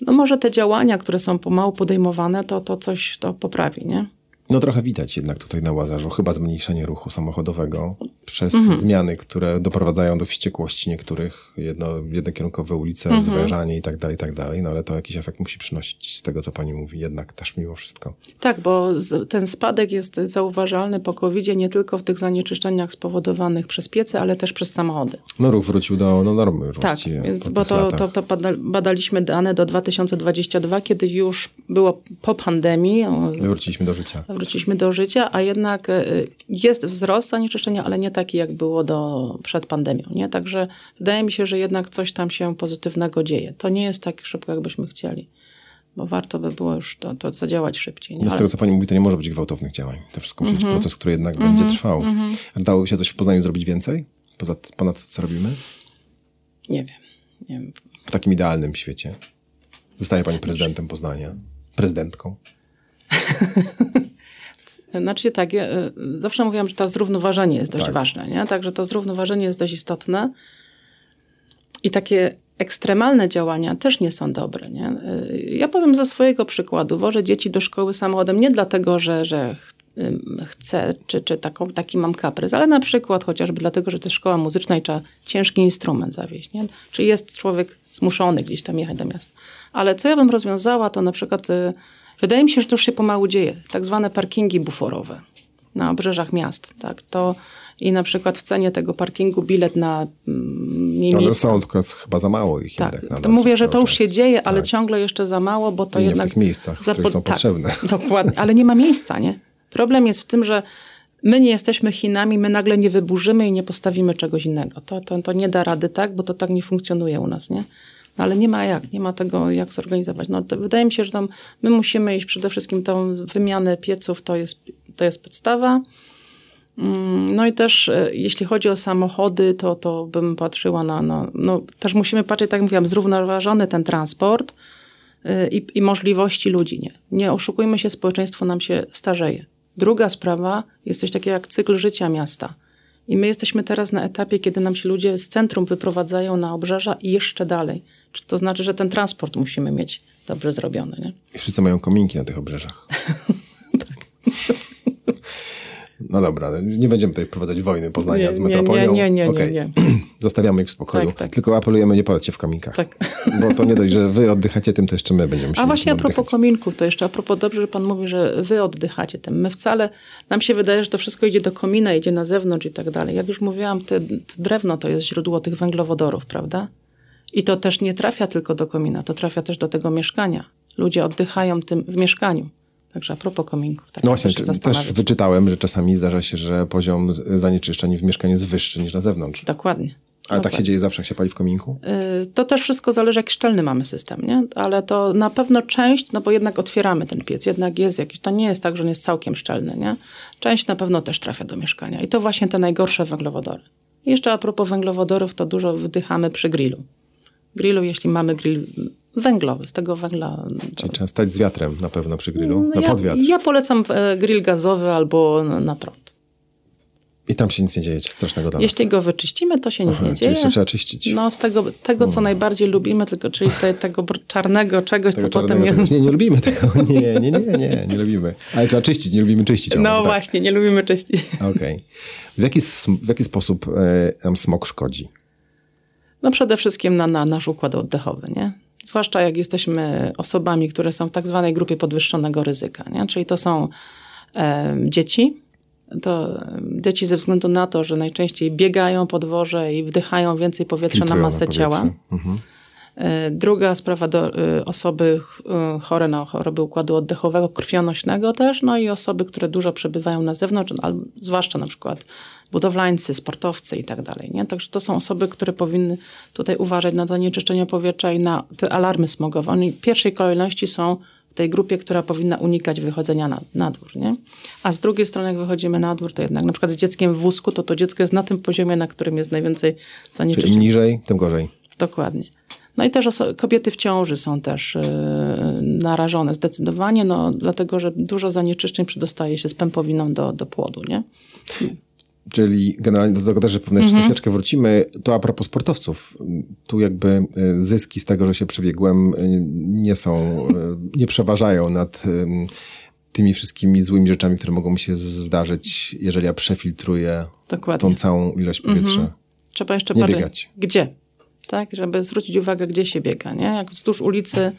No może te działania, które są pomału podejmowane, to, to coś to poprawi, nie? No trochę widać jednak tutaj na Łazarzu chyba zmniejszenie ruchu samochodowego przez Mhm. zmiany, które doprowadzają do wściekłości niektórych, jedno, jednokierunkowe ulice, Mhm. zwężanie i tak dalej, i tak dalej, no ale to jakiś efekt musi przynosić z tego, co pani mówi, jednak też mimo wszystko. Tak, bo z, ten spadek jest zauważalny po covid nie tylko w tych zanieczyszczeniach spowodowanych przez piece, ale też przez samochody. No ruch wrócił do no, normy już Tak, więc, bo to, latach. to, to bada- badaliśmy dane do 2022, kiedy już było po pandemii, Wróciliśmy do życia. Wróciliśmy do życia, a jednak e, jest wzrost zanieczyszczenia, ale nie taki, jak było do, przed pandemią. Nie? Także wydaje mi się, że jednak coś tam się pozytywnego dzieje. To nie jest tak szybko, jakbyśmy chcieli, bo warto by było już to, to zadziałać szybciej. Nie? No z tego, co pani mówi, to nie może być gwałtownych działań. To wszystko musi Mhm. być proces, który jednak będzie trwał. A dałoby się coś w Poznaniu zrobić więcej? Poza, ponad to, co robimy? Nie wiem. Nie wiem. W takim idealnym świecie. Zostaje pani prezydentem Poznania. Prezydentką. Znaczy tak, ja e, zawsze mówiłam, że to zrównoważenie jest dość Tak. ważne, nie? Także to zrównoważenie jest dość istotne. I takie ekstremalne działania też nie są dobre, nie? E, Ja powiem ze swojego przykładu. Wożę dzieci do szkoły samochodem nie dlatego, że, że chcę, czy, czy taką, taki mam kaprys, ale na przykład chociażby dlatego, że to jest szkoła muzyczna i trzeba ciężki instrument zawieźć, nie? Czy jest człowiek zmuszony gdzieś tam jechać do miasta. Ale co ja bym rozwiązała, to na przykład... Wydaje mi się, że to już się pomału dzieje. Tak zwane parkingi buforowe na obrzeżach miast. Tak, to I na przykład w cenie tego parkingu bilet na mm, mniej Ale są tylko chyba za mało ich Tak, jednak. to mówię, że to już się dzieje, ale Tak. ciągle jeszcze za mało, bo to nie w jednak... tych miejscach, w których są potrzebne. Dokładnie, ale nie ma miejsca, nie? Problem jest w tym, że my nie jesteśmy Chinami, my nagle nie wyburzymy i nie postawimy czegoś innego. To, to, to nie da rady tak, bo to tak nie funkcjonuje u nas, nie? No ale nie ma jak, nie ma tego jak zorganizować. No wydaje mi się, że tam my musimy iść przede wszystkim tą wymianę pieców, to jest, to jest podstawa. Mm, No i też e, jeśli chodzi o samochody, to, to bym patrzyła na, na no też musimy patrzeć, tak jak mówiłam, zrównoważony ten transport y, i, i możliwości ludzi. Nie. nie oszukujmy się, społeczeństwo nam się starzeje. Druga sprawa jest coś takiego jak cykl życia miasta. I my jesteśmy teraz na etapie, kiedy nam się ludzie z centrum wyprowadzają na obrzeża i jeszcze dalej. Czy to znaczy, że ten transport musimy mieć dobrze zrobiony. Nie? I wszyscy mają kominki na tych obrzeżach. Tak. No dobra, nie będziemy tutaj wprowadzać wojny Poznania Nie, z nie, metropolią. nie, nie, nie, nie, Okej. nie. Zostawiamy ich w spokoju. Tak, tak. Tylko apelujemy, nie palcie w kominkach. Tak. Bo to nie dość, że wy oddychacie tym, to jeszcze my będziemy musieli A właśnie a propos oddychać. kominków, to jeszcze a propos dobrze, że pan mówi, że wy oddychacie tym. My wcale, nam się wydaje, że to wszystko idzie do komina, idzie na zewnątrz i tak dalej. Jak już mówiłam, te, te drewno to jest źródło tych węglowodorów, prawda? I to też nie trafia tylko do komina, to trafia też do tego mieszkania. Ludzie oddychają tym w mieszkaniu. Także a propos kominków. Tak No właśnie, też wyczytałem, że czasami zdarza się, że poziom zanieczyszczeń w mieszkaniu jest wyższy niż na zewnątrz. Dokładnie. Ale tak się Dokładnie. dzieje zawsze, jak się pali w kominku? Y, To też wszystko zależy, jak szczelny mamy system, nie? Ale to na pewno część, no bo jednak otwieramy ten piec, jednak jest jakiś, to nie jest tak, że on jest całkiem szczelny, nie? Część na pewno też trafia do mieszkania i to właśnie te najgorsze węglowodory. Jeszcze a propos węglowodorów, to dużo wdychamy przy grillu. Grillu, jeśli mamy grill węglowy, z tego węgla. Czyli trzeba stać z wiatrem na pewno przy grillu, No na ja, podwiatr. ja polecam e, grill gazowy albo na, prąd. I tam się nic nie dzieje strasznego dla nas. Jeśli go wyczyścimy, to się nic Aha, nie dzieje. jeszcze trzeba czyścić. No z tego, tego co najbardziej lubimy, tylko czyli te, tego czarnego czegoś, Tego co potem czarnego jest... czegoś. Nie, nie lubimy tego. Nie, nie, nie, nie, nie lubimy. Ale trzeba czyścić, nie lubimy czyścić. No tak. właśnie, nie lubimy czyścić. Okej. W, jaki, w jaki sposób e, nam smog szkodzi? No przede wszystkim na, na nasz układ oddechowy, nie? Zwłaszcza jak jesteśmy osobami, które są w tak zwanej grupie podwyższonego ryzyka, nie? Czyli to są e, dzieci, to dzieci ze względu na to, że najczęściej biegają po dworze i wdychają więcej powietrza na Filtrują masę powietrze. ciała. Mhm. E, Druga sprawa do e, osoby e, chore na choroby układu oddechowego, krwionośnego też, no i osoby, które dużo przebywają na zewnątrz, al- zwłaszcza na przykład budowlańcy, sportowcy i tak dalej. Nie? Także to są osoby, które powinny tutaj uważać na zanieczyszczenie powietrza i na te alarmy smogowe. Oni w pierwszej kolejności są w tej grupie, która powinna unikać wychodzenia na, na dwór. Nie? A z drugiej strony, jak wychodzimy na dwór, to jednak na przykład z dzieckiem w wózku, to to dziecko jest na tym poziomie, na którym jest najwięcej Czyli im zanieczyszczenia. niżej, tym gorzej. Dokładnie. No i też kobiety w ciąży są też yy, narażone zdecydowanie, no, dlatego że dużo zanieczyszczeń przedostaje się z pępowiną do, do płodu, nie? Czyli generalnie do tego też, że pewnie jeszcze za chwileczkę wrócimy. To a propos sportowców. Tu jakby e, zyski z tego, że się przebiegłem e, nie są, e, nie przeważają nad tymi wszystkimi złymi rzeczami, które mogą mi się zdarzyć, jeżeli ja przefiltruję Dokładnie. tą całą ilość powietrza. Trzeba jeszcze nie bardziej- biegać. Gdzie? Tak, żeby zwrócić uwagę, gdzie się biega, nie? Jak wzdłuż ulicy,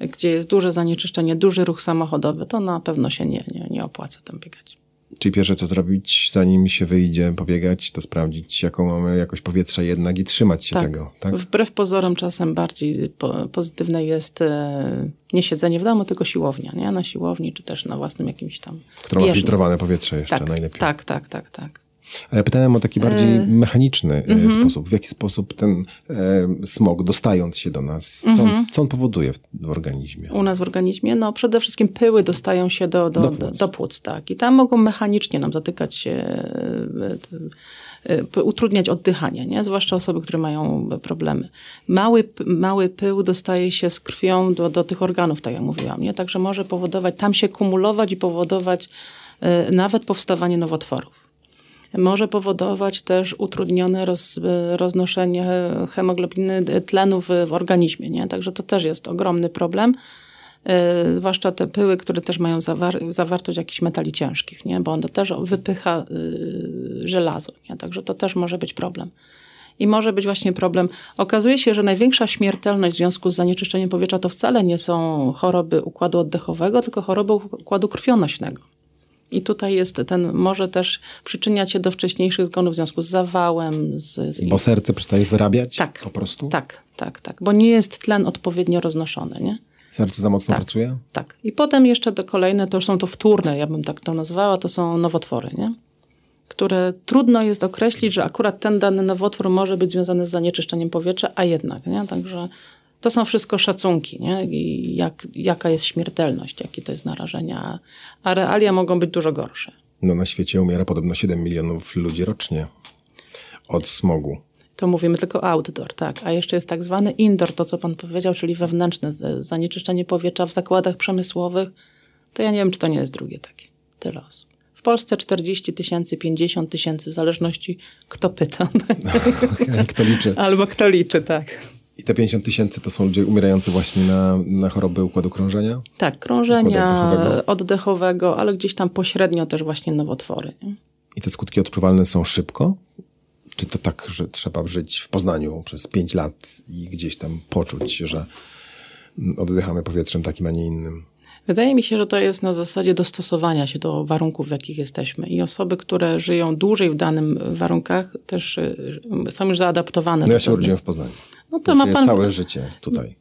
gdzie jest duże zanieczyszczenie, duży ruch samochodowy, to na pewno się nie, nie, nie opłaca tam biegać. Czyli pierwsze co zrobić, zanim się wyjdzie pobiegać, to sprawdzić, jaką mamy jakość powietrza jednak i trzymać się tego. Tak? Wbrew pozorom czasem bardziej po, pozytywne jest e, nie siedzenie w domu, tylko siłownia, nie? Na siłowni, czy też na własnym jakimś tam Która ma filtrowane powietrze jeszcze tak, najlepiej. Tak, tak, tak, tak. A ja pytałem o taki bardziej mechaniczny e, mhm. sposób. W jaki sposób ten e, smog, dostając się do nas, co, Mhm. on, co on powoduje w, w organizmie? U nas w organizmie, no przede wszystkim pyły dostają się do, do, Do płuc. do płuc, tak. I tam mogą mechanicznie nam zatykać się, e, e, e, utrudniać oddychanie, nie? Zwłaszcza osoby, które mają problemy. Mały, mały pył dostaje się z krwią do, do tych organów, tak jak mówiłam, nie? Także może powodować, tam się kumulować i powodować e, nawet powstawanie nowotworów. Może powodować też utrudnione roz, roznoszenie hemoglobiny tlenu w, organizmie. Nie? Także to też jest ogromny problem. E, zwłaszcza te pyły, które też mają zawar- zawartość jakichś metali ciężkich, nie? bo on też wypycha y, żelazo. Nie? Także to też może być problem. I może być właśnie problem. Okazuje się, że największa śmiertelność w związku z zanieczyszczeniem powietrza to wcale nie są choroby układu oddechowego, tylko choroby układu krwionośnego. I tutaj jest ten, może też przyczyniać się do wcześniejszych zgonów w związku z zawałem. Z, z Bo serce przestaje wyrabiać tak, po prostu? Tak, tak, tak. Bo nie jest tlen odpowiednio roznoszony, nie? Serce za mocno Tak. pracuje? Tak. I potem jeszcze te kolejne, to już są to wtórne, ja bym tak to nazwała, to są nowotwory, nie? Które trudno jest określić, że akurat ten dany nowotwór może być związany z zanieczyszczeniem powietrza, a jednak, nie? Także to są wszystko szacunki, nie? I jak, jaka jest śmiertelność, jakie to jest narażenie, a- a realia mogą być dużo gorsze. No na świecie umiera podobno 7 milionów ludzi rocznie od smogu. To mówimy tylko outdoor, tak. A jeszcze jest tak zwany indoor, to co pan powiedział, czyli wewnętrzne zanieczyszczenie powietrza w zakładach przemysłowych. To ja nie wiem, czy to nie jest drugie takie. Tyle osób. W Polsce 40 tysięcy, 50 tysięcy, w zależności kto pyta. Kto liczy? Albo kto liczy, tak. I te 50 tysięcy to są ludzie umierający właśnie na, na choroby układu krążenia? Tak, krążenia oddechowego. oddechowego, ale gdzieś tam pośrednio też właśnie nowotwory. Nie? I te skutki odczuwalne są szybko? Czy to tak, że trzeba żyć w Poznaniu przez 5 lat i gdzieś tam poczuć, że oddychamy powietrzem takim, a nie innym? Wydaje mi się, że to jest na zasadzie dostosowania się do warunków, w jakich jesteśmy. I osoby, które żyją dłużej w danym warunkach, też y, są już zaadaptowane. No ja się urodziłem w Poznaniu. No to ma pan. całe życie tutaj.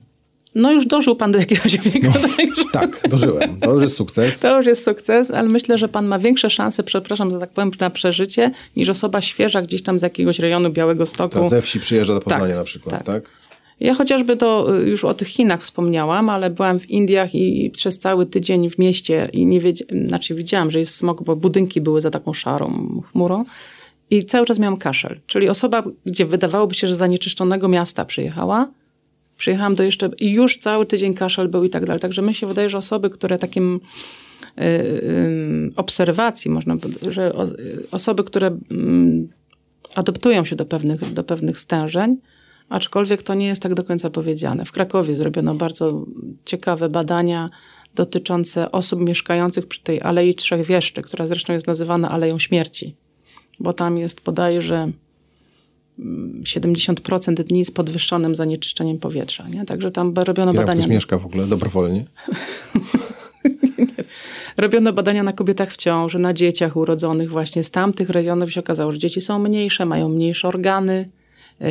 No już dożył pan do jakiegoś wieku, także Tak, dożyłem. To już jest sukces. to już jest sukces, ale myślę, że pan ma większe szanse, przepraszam, że tak powiem, na przeżycie, niż osoba świeża gdzieś tam z jakiegoś rejonu Białego Stoku. To ze wsi przyjeżdża do Poznania Tak, na przykład, tak. tak? Ja chociażby to y, już o tych Chinach wspomniałam, ale byłam w Indiach i przez cały tydzień w mieście i nie wiedziałam, znaczy widziałam, że jest smog, bo budynki były za taką szarą chmurą. I cały czas miałam kaszel. Czyli osoba, gdzie wydawałoby się, że z zanieczyszczonego miasta przyjechała, przyjechałam do jeszcze i już cały tydzień kaszel był i tak dalej. Także mi się wydaje, że osoby, które takim y, y, obserwacji, można że osoby, które y, adaptują się do pewnych, do pewnych stężeń, aczkolwiek to nie jest tak do końca powiedziane. W Krakowie zrobiono bardzo ciekawe badania dotyczące osób mieszkających przy tej Alei Trzech Wieszczy, która zresztą jest nazywana Aleją Śmierci, bo tam jest bodajże 70% mm, dni z podwyższonym zanieczyszczeniem powietrza. Nie? Także tam robiono Jak badania. Ktoś mieszka w ogóle dobrowolnie? Robiono badania na kobietach w ciąży, na dzieciach urodzonych właśnie z tamtych regionów się okazało, że dzieci są mniejsze, mają mniejsze organy, yy,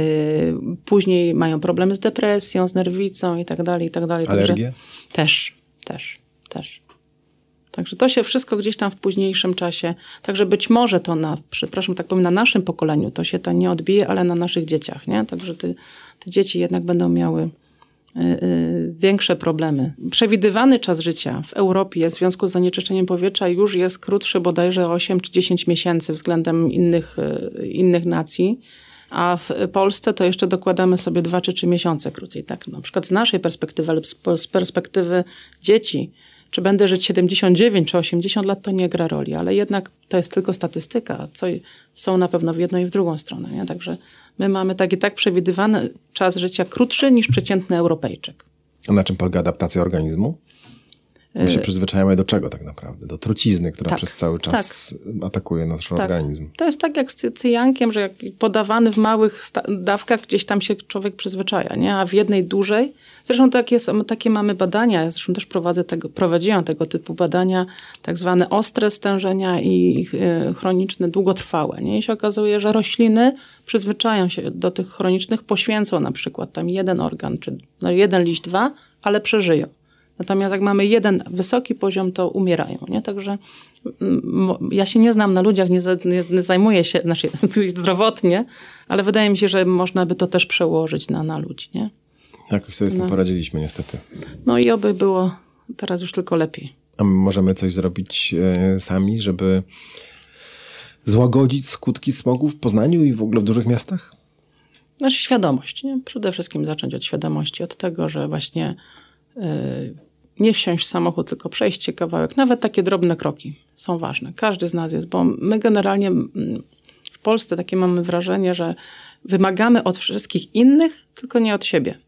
później mają problemy z depresją, z nerwicą i tak dalej, i tak dalej. Alergie? Też, też, też. Także to się wszystko gdzieś tam w późniejszym czasie, także być może to na, przepraszam, tak powiem, na naszym pokoleniu to się to nie odbije, ale na naszych dzieciach, nie? Także te, te dzieci jednak będą miały y, y, większe problemy. Przewidywany czas życia w Europie w związku z zanieczyszczeniem powietrza już jest krótszy bodajże 8 czy 10 miesięcy względem innych, y, innych nacji. A w Polsce to jeszcze dokładamy sobie 2 czy 3 miesiące krócej. Tak, na przykład z naszej perspektywy, ale z perspektywy dzieci, czy będę żyć 79 czy 80 lat, to nie gra roli, ale jednak to jest tylko statystyka, co są na pewno w jedną i w drugą stronę. Nie? Także my mamy tak i tak przewidywany czas życia krótszy niż przeciętny Europejczyk. A na czym polega adaptacja organizmu? My się y- przyzwyczajamy do czego tak naprawdę? Do trucizny, która tak, przez cały czas tak. atakuje nasz tak. organizm. To jest tak jak z cyjankiem, że jak podawany w małych dawkach gdzieś tam się człowiek przyzwyczaja, nie? a w jednej dużej. Zresztą takie, są, takie mamy badania, ja zresztą też prowadzę tego, prowadziłam tego typu badania, tak zwane ostre stężenia i e, chroniczne, długotrwałe. Nie? I się okazuje, że rośliny przyzwyczają się do tych chronicznych, poświęcą na przykład tam jeden organ, czy no jeden liść, dwa, ale przeżyją. Natomiast jak mamy jeden wysoki poziom, to umierają. Nie? Także mm, ja się nie znam na ludziach, nie, nie, nie zajmuję się znaczy, zdrowotnie, ale wydaje mi się, że można by to też przełożyć na, na ludzi. Nie? Jakoś sobie z tym no. poradziliśmy niestety. No i oby było teraz już tylko lepiej. A możemy coś zrobić e, sami, żeby złagodzić skutki smogu w Poznaniu i w ogóle w dużych miastach? Znaczy świadomość. Nie? Przede wszystkim zacząć od świadomości, od tego, że właśnie nie wsiąść w samochód, tylko przejść się kawałek. Nawet takie drobne kroki są ważne. Każdy z nas jest, bo my generalnie mm, w Polsce takie mamy wrażenie, że wymagamy od wszystkich innych, tylko nie od siebie.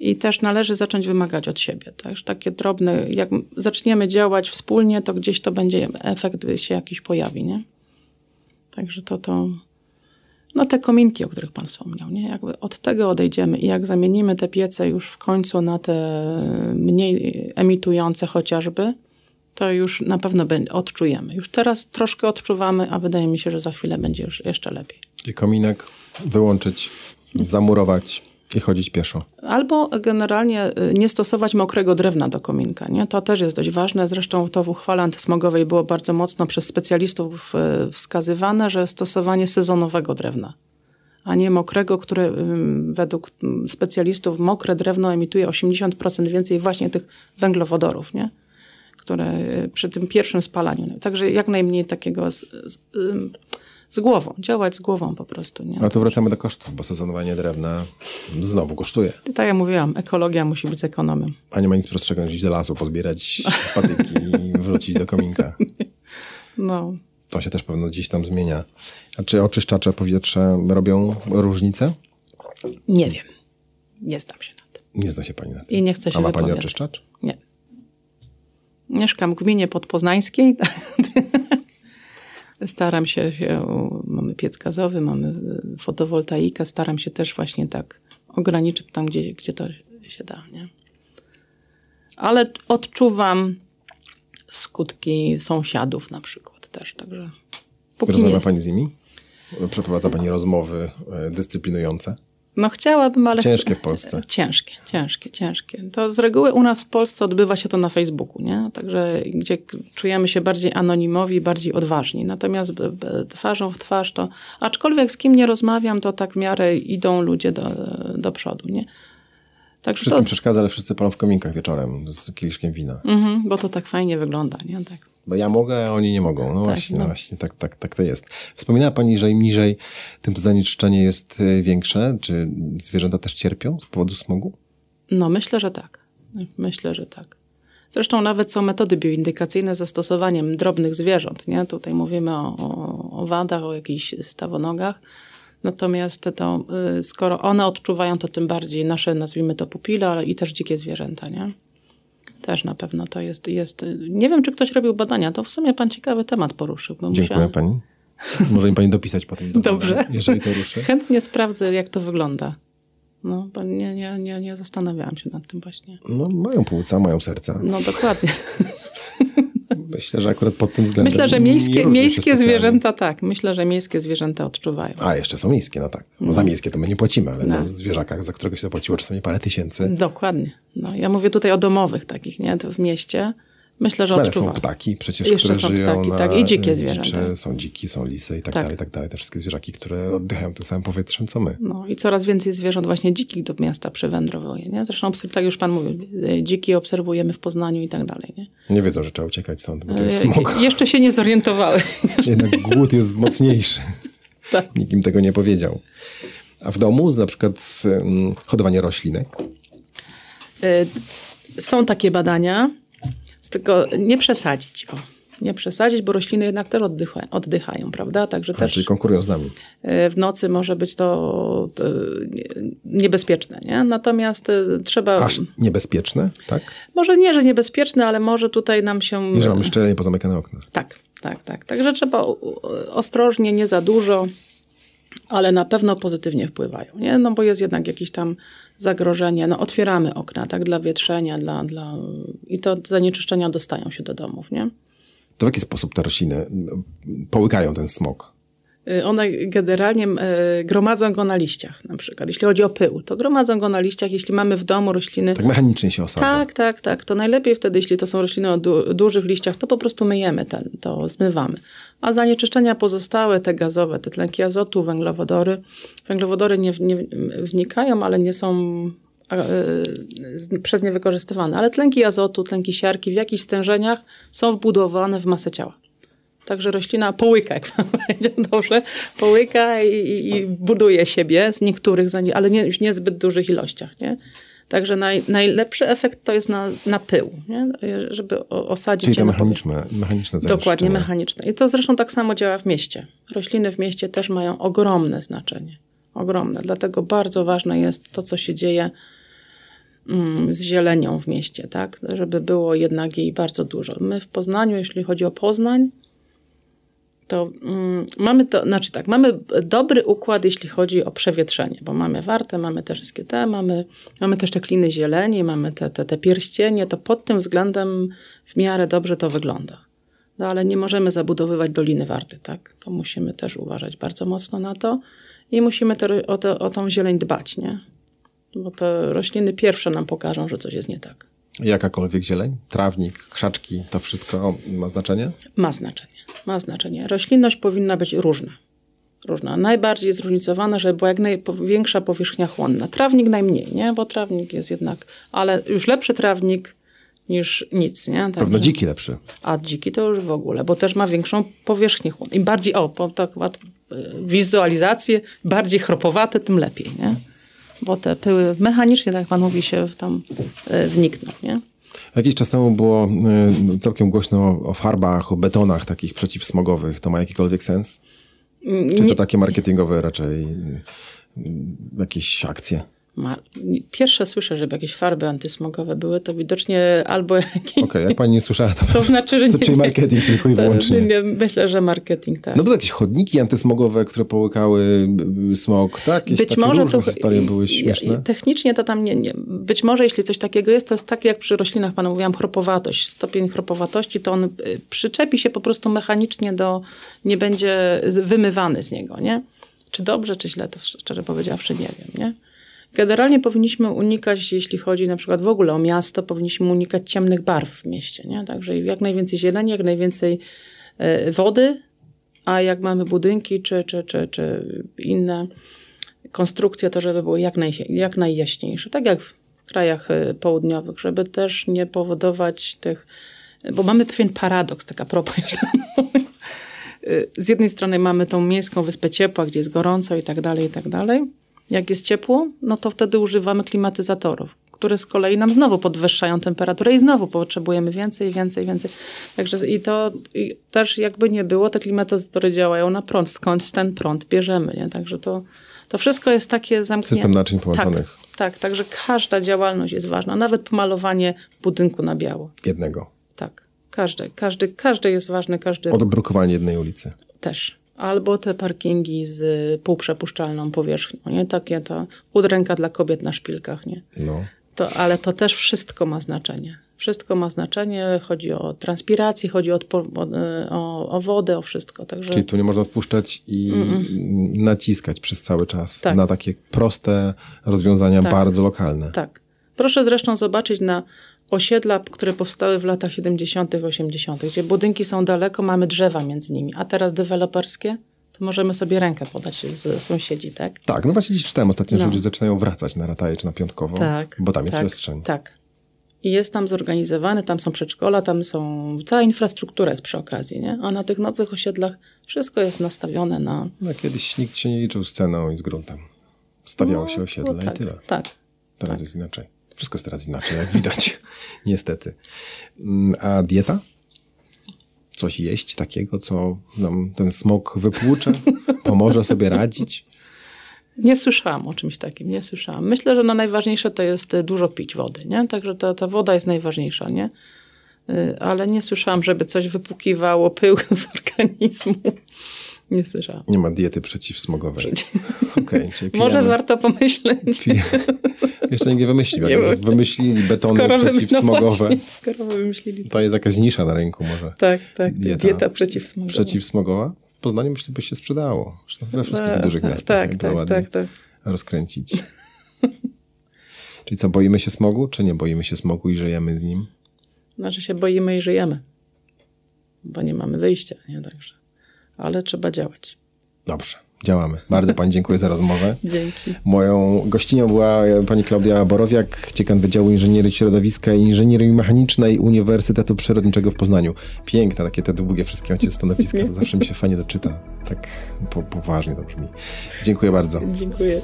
I też należy zacząć wymagać od siebie. Także takie drobne, jak zaczniemy działać wspólnie, to gdzieś to będzie, efekt się jakiś pojawi, nie? Także to, to, no te kominki, o których Pan wspomniał, nie? Jakby od tego odejdziemy i jak zamienimy te piece już w końcu na te mniej emitujące chociażby, to już na pewno odczujemy. Już teraz troszkę odczuwamy, a wydaje mi się, że za chwilę będzie już jeszcze lepiej. I kominek wyłączyć, zamurować, i chodzić pieszo. Albo generalnie y, nie stosować mokrego drewna do kominka. Nie? To też jest dość ważne. Zresztą to w uchwale antysmogowej było bardzo mocno przez specjalistów y, wskazywane, że stosowanie sezonowego drewna, a nie mokrego, które y, według specjalistów mokre drewno emituje 80% więcej właśnie tych węglowodorów, nie? które przy tym pierwszym spalaniu. Także jak najmniej takiego z, z, z głową, działać z głową po prostu. Nie? No to wracamy do kosztów, bo sezonowanie drewna znowu kosztuje. I tak jak mówiłam, ekologia musi być z ekonomią. A nie ma nic prostszego niż iść do lasu, pozbierać patyki i wrócić do kominka. No. To się też pewno gdzieś tam zmienia. A czy oczyszczacze powietrza robią różnicę? Nie wiem. Nie znam się na tym. Nie zna się pani na tym. I nie chcę się A ma pani oczyszczacz? Nie. Mieszkam w gminie podpoznańskiej. Staram się, mamy piec gazowy, mamy e, fotowoltaikę, staram się też właśnie tak ograniczyć tam, gdzie, gdzie to się da. Nie? Ale odczuwam skutki sąsiadów na przykład też, także... Rozmawia nie... pani z nimi? Przeprowadza pani rozmowy e, dyscyplinujące? No chciałabym, ale... Ciężkie w Polsce. Ciężkie, ciężkie, ciężkie. To z reguły u nas w Polsce odbywa się to na Facebooku, nie? Także gdzie czujemy się bardziej anonimowi, bardziej odważni. Natomiast twarzą w twarz to... Aczkolwiek z kim nie rozmawiam, to tak w miarę idą ludzie do, do przodu, nie? Tak, Wszystkim to... przeszkadza, ale wszyscy palą w kominkach wieczorem z kieliszkiem wina. Mhm, bo to tak fajnie wygląda, nie? Tak. Bo ja mogę, a oni nie mogą. No Tak, właśnie, no. no. właśnie tak, tak, tak to jest. Wspominała Pani, że im niżej, tym to zanieczyszczenie jest y, większe. Czy zwierzęta też cierpią z powodu smogu? No, myślę, że tak. Myślę, że tak. Zresztą nawet są metody bioindykacyjne z zastosowaniem drobnych zwierząt. Nie? Tutaj mówimy o, o, o wadach, o jakichś stawonogach. Natomiast to, y, skoro one odczuwają, to tym bardziej nasze, nazwijmy to pupile, ale i też dzikie zwierzęta. Nie? Też na pewno to jest, jest. Nie wiem, czy ktoś robił badania. To w sumie pan ciekawy temat poruszył. Dziękuję Pani. Może mi Pani dopisać potem. do Dobrze. badań, Jeżeli to ruszy. Chętnie sprawdzę, jak to wygląda. No, bo nie, nie, nie, nie zastanawiałam się nad tym właśnie. No, mają płuca, mają serca. No dokładnie. Myślę, że akurat pod tym względem. Myślę, że miejskie, miejskie zwierzęta tak. Myślę, że miejskie zwierzęta odczuwają. A, jeszcze są miejskie, no tak. No, za miejskie to my nie płacimy, ale za No. zwierzaka, za którego się zapłaciło czasami parę tysięcy. Dokładnie. No, ja mówię tutaj o domowych takich, nie? To w mieście. Myślę, że No, ale są ptaki przecież, Jeszcze które są żyją ptaki, na... tak, i dzikie zwierzęta. Są dziki, są lisy i tak, Tak. dalej, tak dalej. Te wszystkie zwierzaki, które oddychają tym samym powietrzem, co my. No i coraz więcej zwierząt właśnie dzikich do miasta przywędrowuje, nie? Zresztą, tak już pan mówił, y, dziki obserwujemy w Poznaniu i tak dalej, nie? Nie wiedzą, że trzeba uciekać stąd, bo to jest Y, smog. Jeszcze się nie zorientowały. Jednak głód jest mocniejszy. Tak. Nikim tego nie powiedział. A w domu na przykład hodowanie roślinek. Y, Są takie badania, tylko nie przesadzić. O. Nie przesadzić, bo rośliny jednak też oddycha, oddychają, prawda? Także A, też czyli konkurują z nami. y, w nocy może być to nie- niebezpieczne, nie? Natomiast y, trzeba... Aż niebezpieczne, tak? Może nie, że niebezpieczne, ale może tutaj nam się... I że mamy szczelnie pozamykane okna. Tak, tak, tak. Także trzeba ostrożnie, nie za dużo, ale na pewno pozytywnie wpływają, nie? No bo jest jednak jakieś tam zagrożenie. No otwieramy okna, tak, dla wietrzenia, dla, dla... i to zanieczyszczenia dostają się do domów, nie? To w jaki sposób te rośliny połykają ten smog? Y, One generalnie y, gromadzą go na liściach na przykład. Jeśli chodzi o pył, to gromadzą go na liściach. Jeśli mamy w domu rośliny... Tak mechanicznie się osadza. Tak, tak, tak. To najlepiej wtedy, jeśli to są rośliny o du- dużych liściach, to po prostu myjemy ten, to zmywamy. A zanieczyszczenia pozostałe, te gazowe, te tlenki azotu, węglowodory. Węglowodory nie, nie wnikają, ale nie są e, przez nie wykorzystywane. Ale tlenki azotu, tlenki siarki w jakichś stężeniach są wbudowane w masę ciała. Także roślina połyka, jak pan powiedział dobrze, połyka i, i, buduje siebie z niektórych, ale nie, już niezbyt dużych ilościach. Nie? Także naj, najlepszy efekt to jest na, na pył, nie? żeby osadzić Czyli to mechaniczne, mechaniczne Dokładnie, mechaniczne. I to zresztą tak samo działa w mieście. Rośliny w mieście też mają ogromne znaczenie. Ogromne. Dlatego bardzo ważne jest to, co się dzieje mm, z zielenią w mieście, tak? Żeby było jednak jej bardzo dużo. My w Poznaniu, jeśli chodzi o Poznań, to mm, mamy to, znaczy tak, mamy dobry układ, jeśli chodzi o przewietrzenie, bo mamy wartę, mamy te wszystkie te, mamy, mamy też te kliny zieleni, mamy te, te, te pierścienie, to pod tym względem w miarę dobrze to wygląda. No ale nie możemy zabudowywać Doliny Warty, tak? To musimy też uważać bardzo mocno na to i musimy te, o, to, o tą zieleń dbać, nie? Bo te rośliny pierwsze nam pokażą, że coś jest nie tak. Jakakolwiek zieleń, trawnik, krzaczki, to wszystko ma znaczenie? Ma znaczenie. Ma znaczenie. Roślinność powinna być różna. Różna. Najbardziej zróżnicowana, żeby była jak największa powierzchnia chłonna. Trawnik najmniej, nie? Bo trawnik jest jednak, ale już lepszy trawnik niż nic, nie? Pewno Także- dziki lepszy. A dziki to już w ogóle, bo też ma większą powierzchnię chłonną. Im bardziej, o, po, tak wizualizację, bardziej chropowate, tym lepiej, nie? Bo te pyły mechanicznie, tak jak pan mówi, się w tam e, wnikną, nie? Jakiś czas temu było y, całkiem głośno o farbach, o betonach takich przeciwsmogowych. To ma jakikolwiek sens? Mm, Czy to takie marketingowe raczej y, jakieś akcje? Ma, pierwsze słyszę, żeby jakieś farby antysmogowe były, to widocznie albo jakieś... Okej, jak pani nie słyszała, to, To znaczy, że to nie, czyli marketing tylko i wyłącznie. nie, myślę, że marketing, tak. No były jakieś chodniki antysmogowe, które połykały smog, tak? Jakieś Być takie może to historie były śmieszne. Technicznie to tam nie, nie. Być może jeśli coś takiego jest, to jest tak jak przy roślinach, panu mówiłam, chropowatość. Stopień chropowatości, to on y, przyczepi się po prostu mechanicznie do, nie będzie wymywany z niego, nie? Czy dobrze, czy źle, to szczerze powiedziawszy nie wiem, nie? Generalnie powinniśmy unikać, jeśli chodzi na przykład w ogóle o miasto, powinniśmy unikać ciemnych barw w mieście, nie? Także jak najwięcej zieleni, jak najwięcej e, wody, a jak mamy budynki czy, czy, czy, czy inne konstrukcje, to żeby były jak, naj, jak najjaśniejsze. Tak jak w krajach y, południowych, żeby też nie powodować tych bo mamy pewien paradoks, taka propos jeszcze. Z jednej strony mamy tą miejską wyspę ciepła, gdzie jest gorąco i tak dalej, i tak dalej. Jak jest ciepło, no to wtedy używamy klimatyzatorów, które z kolei nam znowu podwyższają temperaturę i znowu potrzebujemy więcej, więcej, więcej. Także i to i też jakby nie było, te klimatyzatory działają na prąd. Skąd ten prąd bierzemy, nie? Także to, to wszystko jest takie zamknięte. System naczyń połączonych. Tak, tak, także każda działalność jest ważna. Nawet pomalowanie budynku na biało. Jednego. Tak. Każdy, każdy, każdy jest ważny, każdy Odbrukowanie jednej ulicy. też. Albo te parkingi z półprzepuszczalną powierzchnią, nie? Takie to udręka dla kobiet na szpilkach, nie? No. To, ale to też wszystko ma znaczenie. Wszystko ma znaczenie, chodzi o transpirację, chodzi o, odpo- o, o, wodę, o wszystko. Także Czyli tu nie można odpuszczać i naciskać przez cały czas Tak. na takie proste rozwiązania, Tak. bardzo lokalne. tak. Proszę zresztą zobaczyć na osiedla, które powstały w latach 70., 80., gdzie budynki są daleko, mamy drzewa między nimi, a teraz deweloperskie, to możemy sobie rękę podać z sąsiedzi, tak? Tak, no właśnie dziś czytałem ostatnio, że No. ludzie zaczynają wracać na Rataje czy na Piątkowo, Tak. bo tam jest tak, przestrzeń. Tak. I jest tam zorganizowany, tam są przedszkola, tam są, cała infrastruktura jest przy okazji, nie? A na tych nowych osiedlach wszystko jest nastawione na... No, kiedyś nikt się nie liczył z ceną i z gruntem. Stawiało no, się osiedle no tak, i tyle. Tak. Teraz tak. jest inaczej. Wszystko jest teraz inaczej, jak widać. Niestety. Mm, A dieta? Coś jeść takiego, co nam ten smog wypłucze? Pomoże sobie radzić? Nie słyszałam o czymś takim, nie słyszałam. Myślę, że no najważniejsze to jest dużo pić wody, nie? Także ta, ta woda jest najważniejsza, nie? Y, Ale nie słyszałam, żeby coś wypukiwało pył z organizmu. Nie słyszałam. Nie ma diety przeciwsmogowej. Czyli pijemy, Może warto pomyśleć. Jeszcze nikt nie wymyślił. Nie wymyślili betony Skoro wy- no przeciwsmogowe, właśnie, skoro wymyślili. to jest jakaś nisza na rynku może. Tak, tak. Dieta. Dieta, przeciwsmogowa. Przeciwsmogowa? W Poznaniu myślę, by się sprzedało. Zresztą we wszystkich Tak, dużych tak, miastach. Tak, tak, tak, tak. rozkręcić. Czyli co, boimy się smogu, czy nie boimy się smogu i żyjemy z nim? Znaczy się boimy i żyjemy. Bo nie mamy wyjścia, nie? Także. Ale trzeba działać. Dobrze, działamy. Bardzo Pani dziękuję za rozmowę. Dzięki. Moją gościnią była pani Klaudia Borowiak, dziekan Wydziału Inżynierii Środowiska i Inżynierii Mechanicznej Uniwersytetu Przyrodniczego w Poznaniu. Piękne, takie te długie wszystkie macie stanowiska, to zawsze mi się fajnie doczyta. Tak po, poważnie to brzmi. Dziękuję bardzo. Dziękuję.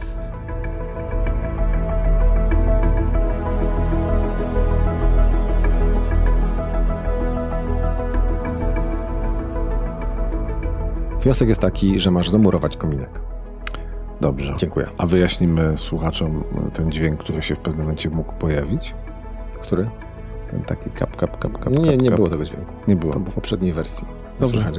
Wniosek jest taki, że masz zamurować kominek. Dobrze. Dziękuję. A wyjaśnimy słuchaczom ten dźwięk, który się w pewnym momencie mógł pojawić. Który? Ten taki kap, kap, kap, kap. Nie, kap, nie kap. było tego dźwięku. Nie było. To było w poprzedniej wersji. Dobrze.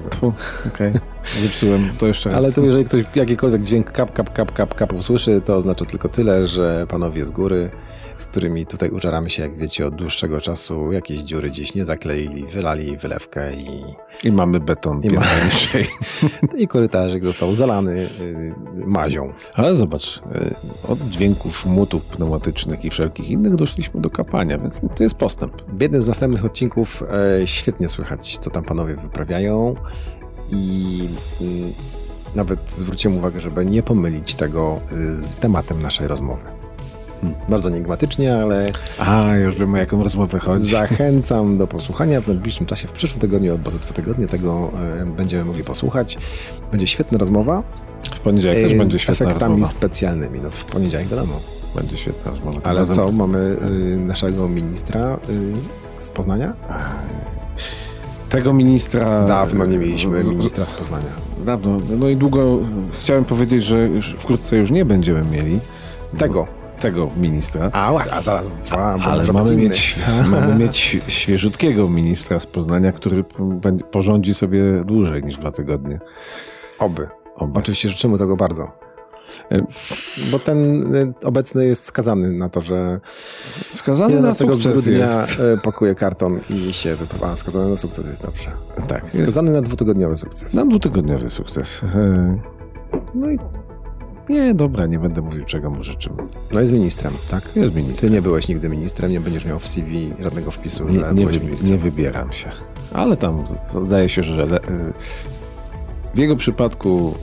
Okej. Zepsułem. To jeszcze raz. Ale to jeżeli ktoś jakikolwiek dźwięk kap, kap, kap, kap, kap usłyszy, to oznacza tylko tyle, że panowie z góry, z którymi tutaj użeramy się, jak wiecie, od dłuższego czasu, jakieś dziury gdzieś nie zakleili, wylali wylewkę i, I mamy beton I ma- i korytarzyk został zalany y, mazią. Ale zobacz, y, od dźwięków młotów pneumatycznych i wszelkich innych doszliśmy do kapania, więc to jest postęp. W jednym z następnych odcinków e, świetnie słychać, co tam panowie wyprawiają i mm, nawet zwróciłem uwagę, żeby nie pomylić tego y, z tematem naszej rozmowy. Bardzo enigmatycznie, ale A, już wiemy, o jaką rozmowę chodzi. Zachęcam do posłuchania w najbliższym czasie, w przyszłym tygodniu albo za dwa tygodnie tego e, będziemy mogli posłuchać. Będzie świetna rozmowa. W poniedziałek też e, będzie z świetna efektami rozmowa. specjalnymi. No, w poniedziałek wiadomo. Będzie świetna rozmowa. Ale razem- co, mamy y, naszego ministra y, z Poznania? Tego ministra... Dawno nie mieliśmy z- z- ministra z Poznania. Dawno. No i długo chciałem powiedzieć, że już wkrótce już nie będziemy mieli Tego. Tego ministra. A, a zaraz. A, Ale mamy mieć, mamy mieć świeżutkiego ministra z Poznania, który porządzi sobie dłużej niż dwa tygodnie. Oby. Oba. Oczywiście życzymy tego bardzo. E, Bo ten y, obecny jest skazany na to, że Skazany na 11 sukces grudnia jest. y, pakuje karton i się wypływa. Skazany na sukces jest dobrze. Tak, jest Skazany na dwutygodniowy sukces. na dwutygodniowy sukces. E, No i nie, dobra, nie będę mówił, czego mu życzymy. No jest ministrem, tak? Jest Ty minister. nie byłeś nigdy ministrem, nie będziesz miał w CV żadnego wpisu, że Nie, nie, byłeś ministrem. nie wybieram się. Ale tam zdaje się, że le, w jego przypadku,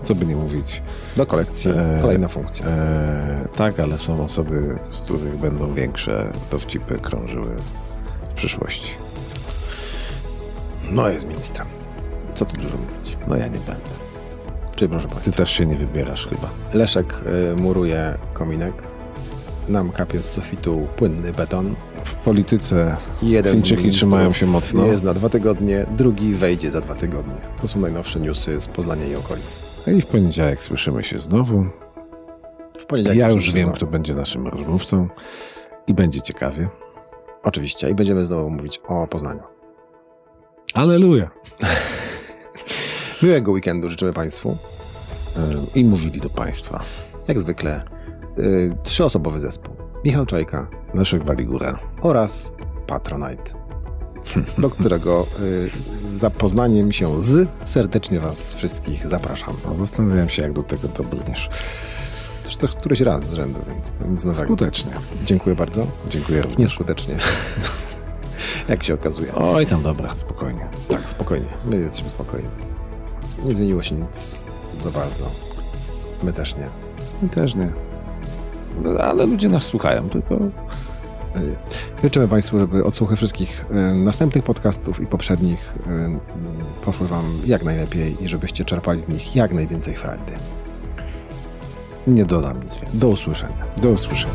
e, co by nie mówić, Do kolekcji, E, kolejna funkcja. E, tak, ale są osoby, z których będą większe dowcipy krążyły w przyszłości. No jest ministrem. Co tu dużo mówić? No ja nie będę. Czyli proszę Ty Państwa, też się nie wybierasz chyba. Leszek y, muruje kominek, nam kapie z sufitu płynny beton. W polityce Jeden Chińczyki trzymają się mocno. Jest na dwa tygodnie, drugi wejdzie za dwa tygodnie. To są najnowsze newsy z Poznania i okolic. i w poniedziałek słyszymy się znowu. W poniedziałek Ja już wiem, znowu. kto będzie naszym rozmówcą i będzie ciekawie. Oczywiście. I będziemy znowu mówić o Poznaniu. Aleluja. Miłego weekendu życzymy Państwu. I mówili do Państwa. Jak zwykle y, trzyosobowy zespół. Michał Czajka Leszek Waligura. oraz Patronite, do którego y, z zapoznaniem się z serdecznie Was wszystkich zapraszam. No, Zastanawiałem się, jak do tego dobrniesz. To już to któryś raz z rzędu, więc to nic nowego. Skutecznie. Dziękuję bardzo. Dziękuję również. Nieskutecznie. Jak się okazuje. Oj, tam dobra, spokojnie. Tak, spokojnie. My jesteśmy spokojni. Nie zmieniło się nic za bardzo. My też nie. My też nie. No, Ale ludzie nas słuchają, tylko Y, Życzymy Państwu, żeby odsłuchy wszystkich y, następnych podcastów i poprzednich y, poszły Wam jak najlepiej i żebyście czerpali z nich jak najwięcej frajdy. nie dodam nic więcej. Do usłyszenia. Do usłyszenia.